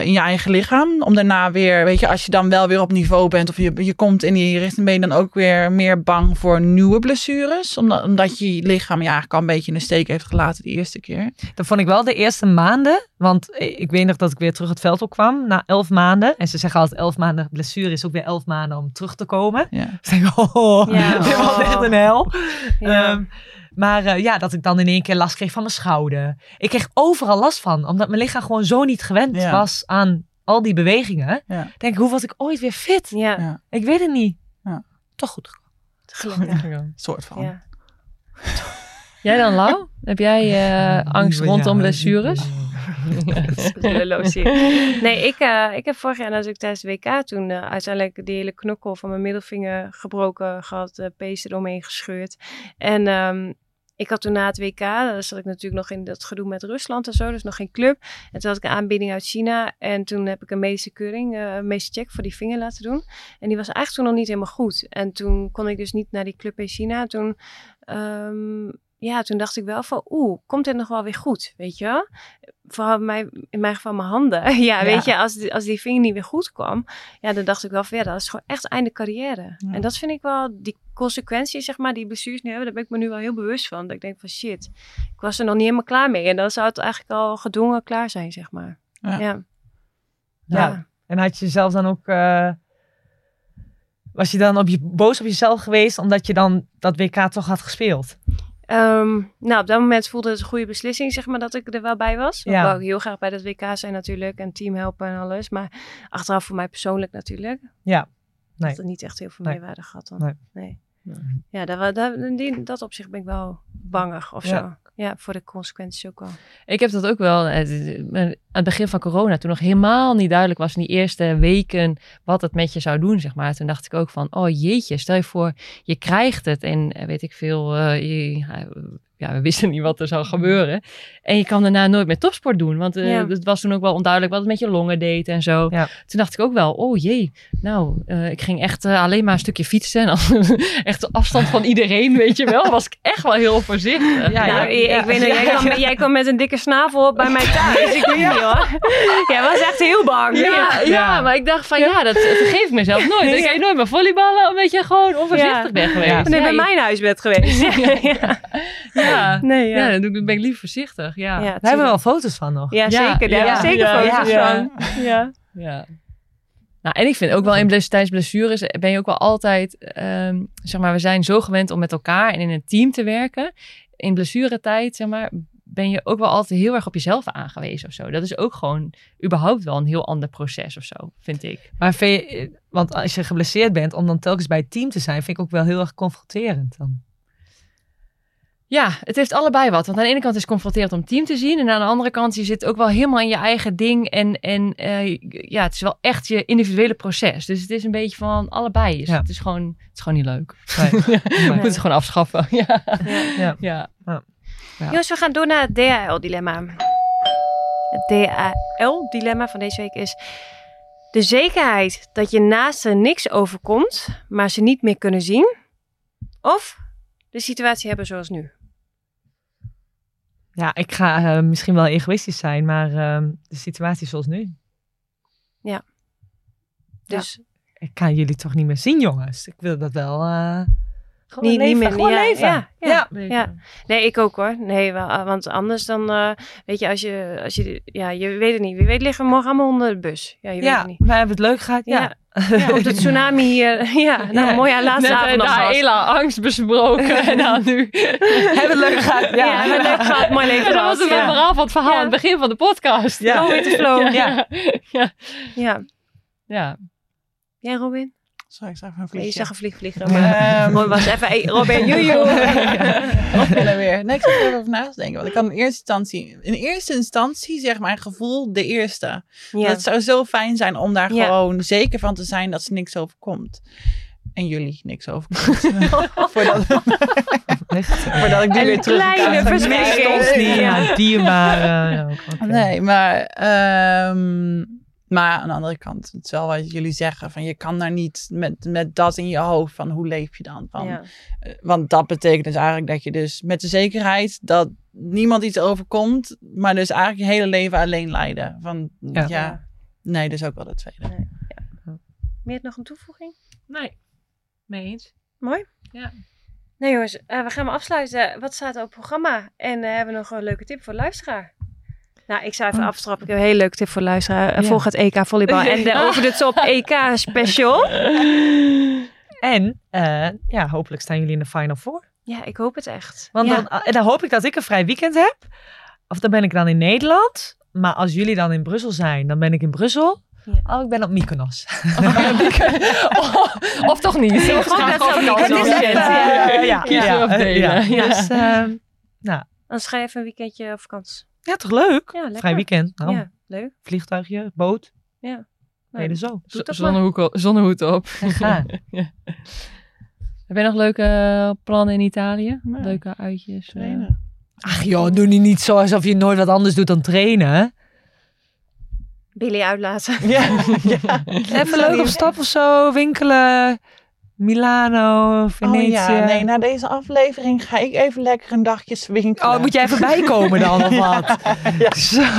in je eigen lichaam. Om daarna weer, weet je, als je dan wel weer op niveau bent of je, je komt in die richting, ben je dan ook weer meer bang voor nieuwe blessures. Omdat, omdat je lichaam je eigenlijk al een beetje in de steek heeft gelaten de eerste keer. Dat vond ik wel de eerste maanden. Want ik weet nog dat ik weer terug het veld op kwam na elf maanden. En ze zeggen altijd elf maanden blessure is ook weer elf maanden om terug te komen. Ja. Dus ik denk, oh, Ja. dit was echt een hel. Ja. Ehm, maar eh, ja, dat ik dan in één keer last kreeg van mijn schouder. Ik kreeg overal last van. Omdat mijn lichaam gewoon zo niet gewend Ja. was aan al die bewegingen. Ja. Denk ik, hoe was ik ooit weer fit? Ja. Ja. Ik weet het niet. Ja. Toch goed gekomen. Gelukkig. soort van. Ja. Jij dan, Lau? Heb jij eh, angst rondom blessures? Nee, ik, eh, ik heb vorig jaar natuurlijk tijdens de WK toen uiteindelijk die hele knokkel van mijn middelvinger gebroken gehad, uh, pees eromheen gescheurd. En ehm, ik had toen na het WK, daar zat ik natuurlijk nog in dat gedoe met Rusland en zo, dus nog geen club. En toen had ik een aanbieding uit China en toen heb ik een medische keuring, eh, een medische check voor die vinger laten doen. En die was eigenlijk toen nog niet helemaal goed. En toen kon ik dus niet naar die club in China. Toen, ehm, ja, toen dacht ik wel van, oeh, komt dit nog wel weer goed, weet je? Vooral in mijn, in mijn geval mijn handen. Ja, weet je, als die, als die vinger niet weer goed kwam, ja, dan dacht ik wel van, ja, dat is gewoon echt einde carrière. Ja. En dat vind ik wel, die consequenties, zeg maar, die blessures nu hebben, daar ben ik me nu wel heel bewust van. Dat ik denk van, shit, ik was er nog niet helemaal klaar mee. En dan zou het eigenlijk al gedwongen klaar zijn, zeg maar. Ja. Ja. Ja. En had je zelf dan ook... eh, was je dan op je, boos op jezelf geweest omdat je dan dat WK toch had gespeeld? Ehm, nou, op dat moment voelde het een goede beslissing, zeg maar, dat ik er wel bij was. Ik Ja. wou ook heel graag bij dat WK zijn natuurlijk en team helpen en alles. Maar achteraf voor mij persoonlijk natuurlijk. Ja. Nee. Dat het niet echt heel veel Nee. meerwaarde gehad dan. Nee. Nee. Ja, dat, dat, in die- dat opzicht ben ik wel bangig of zo. Ja, voor de consequenties ook wel. Ik heb dat ook wel. eh, Aan het begin van corona, toen nog helemaal niet duidelijk was in die eerste weken wat het met je zou doen, zeg maar. Toen dacht ik ook van, oh jeetje, stel je voor, je krijgt het en eh, weet ik veel, eh, je- ja, we wisten niet wat er zou gebeuren. En je kan daarna nooit meer topsport doen, want eh, Ja. het was toen ook wel onduidelijk wat het met je longen deed en zo. Ja. Toen dacht ik ook wel, oh jee, nou, eh, ik ging echt eh, alleen maar een stukje fietsen en dan echt de afstand van iedereen, weet je wel. Was ik echt wel heel voorzichtig. Ja, nou, ik, ja. ik weet nog, jij, kwam, jij kwam met een dikke snavel op bij mij thuis. Ik weet niet hoor. Jij was echt heel bang. Ja, ja, maar ik dacht van ja, dat vergeef ik mezelf nooit. Ik ga nooit meer volleyballen omdat je gewoon onvoorzichtig Ja. bent geweest. En ik bij je- mijn huis bent geweest. ja. Ja, Nee, ja. ja. dan ben ik liever voorzichtig. Ja, Ja, ja. Daar hebben we wel foto's van nog. Ja, Ja, zeker. Daar ja, hebben we zeker ja, foto's ja. van. Ja. Nou, en ik vind ook wel in bless- tijdens blessures ben je ook wel altijd, ehm, zeg maar, we zijn zo gewend om met elkaar en in een team te werken. In blessuretijd, zeg maar, ben je ook wel altijd heel erg op jezelf aangewezen of zo. Dat is ook gewoon überhaupt wel een heel ander proces of zo, vind ik. Maar vind je, want als je geblesseerd bent, om dan telkens bij het team te zijn, vind ik ook wel heel erg confronterend dan. Ja, het heeft allebei wat. Want aan de ene kant is het confronterend om team te zien. En aan de andere kant, je zit ook wel helemaal in je eigen ding. En, en eh, ja, het is wel echt je individuele proces. Dus het is een beetje van allebei. Dus Ja. het, is gewoon, het is gewoon niet leuk. Nee. Je moet het gewoon afschaffen. Ja. Ja. ja. Jongens, we gaan door naar het DHL-dilemma. Het DHL-dilemma van deze week is... De zekerheid dat je naasten niks overkomt, maar ze niet meer kunnen zien. Of de situatie hebben zoals nu. Ja, ik ga eh, misschien wel egoïstisch zijn, maar ehm, de situatie zoals nu. Dus Ik kan jullie toch niet meer zien, jongens. Ik wil dat wel. eh gewoon niet, leven. niet meer gewoon ja, leven. Ja, ja. Nee, ik ook hoor. Nee, wel, uh, want anders dan, uh, weet je, als je, als je, ja, je weet het niet. Wie weet liggen we morgen allemaal onder de bus. Ja, je weet het niet. we hebben het leuk gehad. Ja. Op de tsunami hier. Ja, nou, mooi aan laatste Net avond eh, nog hele angst besproken. en dan nu. hebben het leuk gehad. Ja, hebben we leuk gehad. Mooi leven En dat was het Ja. verhaal van het verhaal aan het begin van de podcast. Ja. Go with the flow. Ja. ja. Ja. ja. Jij Robin? Sorry, ik zag even een Nee, je vliegje. zag een vlieg vliegen. Maar Mooi was even, hey, Robin, joejoe. opvallen weer. Nee, ik zat er even over na te denken. Want ik kan in eerste instantie, in eerste instantie zeg mijn gevoel de eerste. Ja. Het zou zo fijn zijn om daar Ja. gewoon zeker van te zijn dat ze niks overkomt. En jullie niks overkomt. voordat, voordat ik die weer terug kleine kan. verspreking. Ja. dierbare. Nee, maar, ehm, maar aan de andere kant, het is wel wat jullie zeggen. Van je kan daar niet met, met dat in je hoofd van hoe leef je dan? Van, Ja. eh, Want dat betekent dus eigenlijk dat je dus met de zekerheid dat niemand iets overkomt, maar dus eigenlijk je hele leven alleen lijden. Van ja, Ja. nee, dus ook wel de tweede. Meer nog een toevoeging? Nee, mee eens. Mooi. Ja. Nou jongens, eh, we gaan maar afsluiten. Wat staat er op het programma? En eh, hebben we nog een leuke tip voor de luisteraar? Nou, ik zou even afstrappen. Ik heb een hele leuke tip voor de luisteraar. Eh, Ja. Volg het EK volleybal en de over de top EK special. En eh, ja, hopelijk staan jullie in de Final Four. Ja, ik hoop het echt. Want ja. dan, en dan hoop ik dat ik een vrij weekend heb. Of dan ben ik dan in Nederland. Maar als jullie dan in Brussel zijn, dan ben ik in Brussel. Ja. Oh, ik ben op Mykonos. of toch niet. Of gewoon zo niet. Eh, ja, ja. Dus, ehm, ga je even een weekendje op vakantie. Ja, toch leuk? Ja, lekker. Vrij weekend. Nou, Ja, leuk. Vliegtuigje, boot. Ja. Nee, dus zo. Dat Zonnehoed, op. En gaan. Heb je nog leuke eh, plannen in Italië? Nee. Leuke uitjes? eh? Trainen. Ach joh, doe nu niet zo alsof je nooit wat anders doet dan trainen. Billy uitlaten. Ja, ja. Even leuk op stap of zo, winkelen. Milano, Venetië. Oh ja, nee, na deze aflevering ga ik even lekker een dagje winkelen. Oh, moet jij even bijkomen dan of wat? Zo.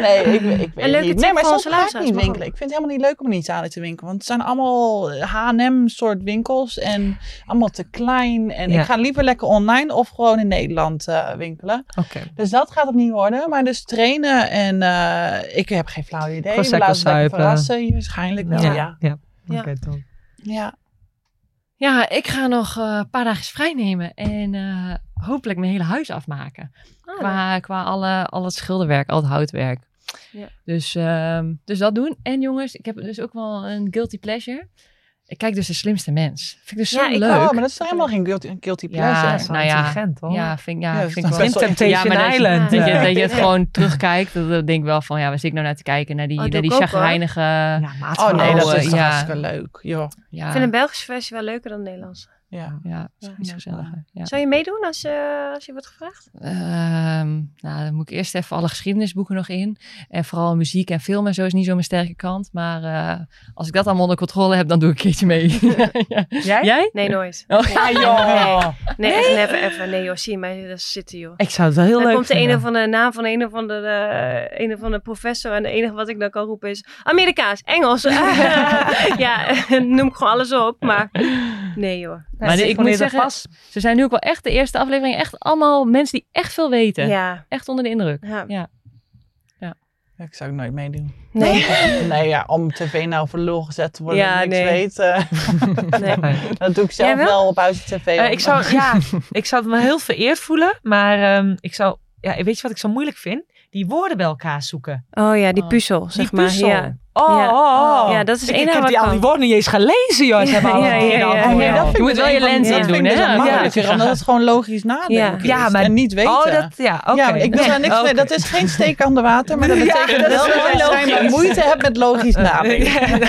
Nee, ik, ik weet leuke niet. Nee, maar soms onze ga ik niet winkelen. Ik vind het helemaal niet leuk om in Italië te winkelen. Want het zijn allemaal H&M soort winkels. En allemaal te klein. En Ja. ik ga liever lekker online of gewoon in Nederland eh, winkelen. Oké. Dus dat gaat het niet worden. Maar dus trainen en eh, ik heb geen flauw idee. We Prosecco laten verrassen. Waarschijnlijk wel, ja. Ja. ja. Ja. Ja. Ja, ik ga nog eh, een paar dagen vrij nemen en eh, hopelijk mijn hele huis afmaken. Ah, Qua, qua alle, al het schilderwerk, al het houtwerk. Ja. Dus, ehm, dus dat doen. En jongens, ik heb dus ook wel een guilty pleasure. Ik kijk dus de slimste mens. Vind ik dus zo Ja, ik leuk. Oh, maar dat is toch helemaal geen guilty, guilty Ja, pleasure. Dat is wel nou ja, intelligent, hoor. Ja, vind, ja, Ja, vind ik wel. Temptation Ja, maar dat je- Island. Dat je, dat je het gewoon terugkijkt. Dat, dat denk ik wel van, ja, waar zit ik nou naar te kijken? Naar die, Oh, naar die chagrijnige... Ja, Ja, Oh nee, dat is ja. hartstikke leuk. Joh. Ik vind een Belgische versie wel leuker dan de Nederlandse. Ja. ja, dat is Ja, iets gezelliger. Ja. Zou je meedoen als, eh, als je wordt gevraagd? Ehm, nou, dan moet ik eerst even alle geschiedenisboeken nog in. En vooral muziek en film en zo is niet zo mijn sterke kant. Maar eh, als ik dat allemaal onder controle heb, dan doe ik een keertje mee. ja. Jij? Jij? Nee, nooit. Oh, Ja, joh. Nee, echt never ever. Nee joh, zie je mij daar zitten joh. Ik zou het wel heel Dan leuk komt de vinden. een of andere naam van een of andere, eh, een of andere professor. En het enige wat ik dan kan roepen is Amerikaans, Engels. ja, noem ik gewoon alles op. Maar nee joh. Maar ik moet zeggen-. Ze zijn nu ook wel echt de eerste aflevering. Echt allemaal mensen die echt veel weten. Ja. Echt onder de indruk. ja. Ja. Ik zou nooit meedoen. Nee. Nee, ja, om tv nou voor lul gezet te worden Ja, en niks nee. weet. eh, nee. dat doe ik zelf wel? wel op Huis TV. Eh, ik, zou, ja, ik zou het me heel vereerd voelen. Maar ehm, ik zou... Ja, weet je wat ik zo moeilijk vind? Die woorden bij elkaar zoeken. Oh ja, die Oh. puzzel, zeg die maar. puzzel. Ja. Oh, Ja. oh, oh. Ja, dat is ik, heb die, al die woorden niet eens gelezen, joh. Ze hebben Ja, ja, ja, dat Je ik moet wel je lens dat in doen, dus hè? Ja. makkelijker, omdat het gewoon logisch nadenken is. Ja, maar- En niet weten. Oh, dat, ja, oké. Ja, ik wil Nee, daar niks mee. Dat is geen steek aan de water, maar dat Ja, betekent dat is wel dat logisch. moeite hebt met logisch nadenken.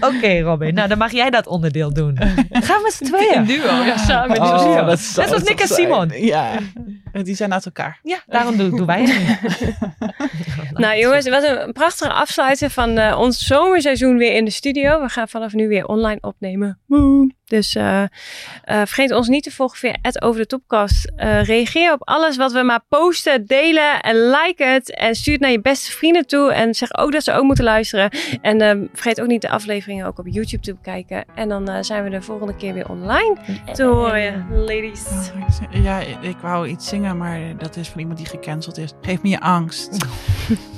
Oké, Robin. Nou, dan mag jij dat onderdeel doen. Gaan we met z'n Een tweeën? duo. Ja, samen. Oh, dat is Net zoals Nick en Simon. Ja, die zijn uit elkaar. Ja, daarom doen, doen wij het niet. Nou jongens, wat een prachtige van eh, ons zomerseizoen weer in de studio. We gaan vanaf nu weer online opnemen. Dus eh, eh, vergeet ons niet te volgen via het over de topcast. Eh, reageer op alles wat we maar posten, delen en like het. En stuur het naar je beste vrienden toe. En zeg ook dat ze ook moeten luisteren. En vergeet ook niet de afleveringen ook op YouTube te bekijken. En dan zijn we de volgende keer weer online te horen, ladies. Ja, ik wou iets zingen, maar dat is van iemand die gecanceld is. Geef me je angst.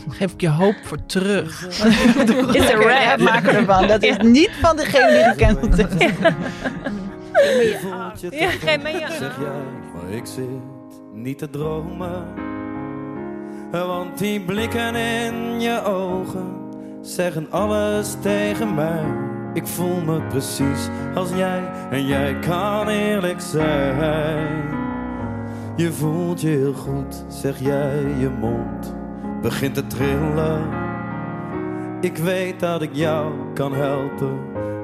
Geef ik je hoop voor terug. Is een rap. maken ervan. Dat is niet van degene die gecanceld is. Ja, geef me je Zeg jij, maar ik zit niet te dromen. Want die blikken in je ogen zeggen alles tegen mij. Ik voel me precies als jij en jij kan eerlijk zijn. Je voelt je heel goed, zeg jij, je mond begint te trillen. Ik weet dat ik jou kan helpen,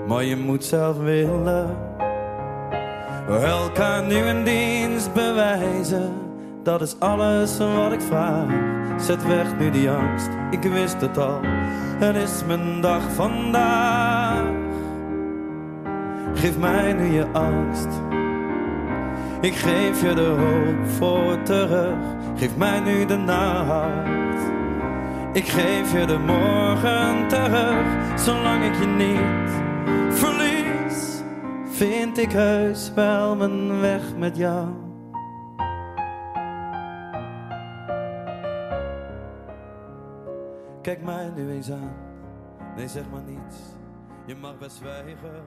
maar je moet zelf willen. Elkaar nu een dienst bewijzen, dat is alles wat ik vraag. Zet weg nu die angst, ik wist het al, het is mijn dag vandaag. Geef mij nu je angst, ik geef je de hoop voor terug. Geef mij nu de nacht, ik geef je de morgen terug, zolang ik je niet verlies vind ik heus wel mijn weg met jou. Kijk mij nu eens aan, nee zeg maar niets, je mag best zwijgen.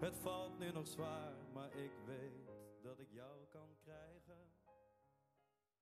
Het valt nu nog zwaar,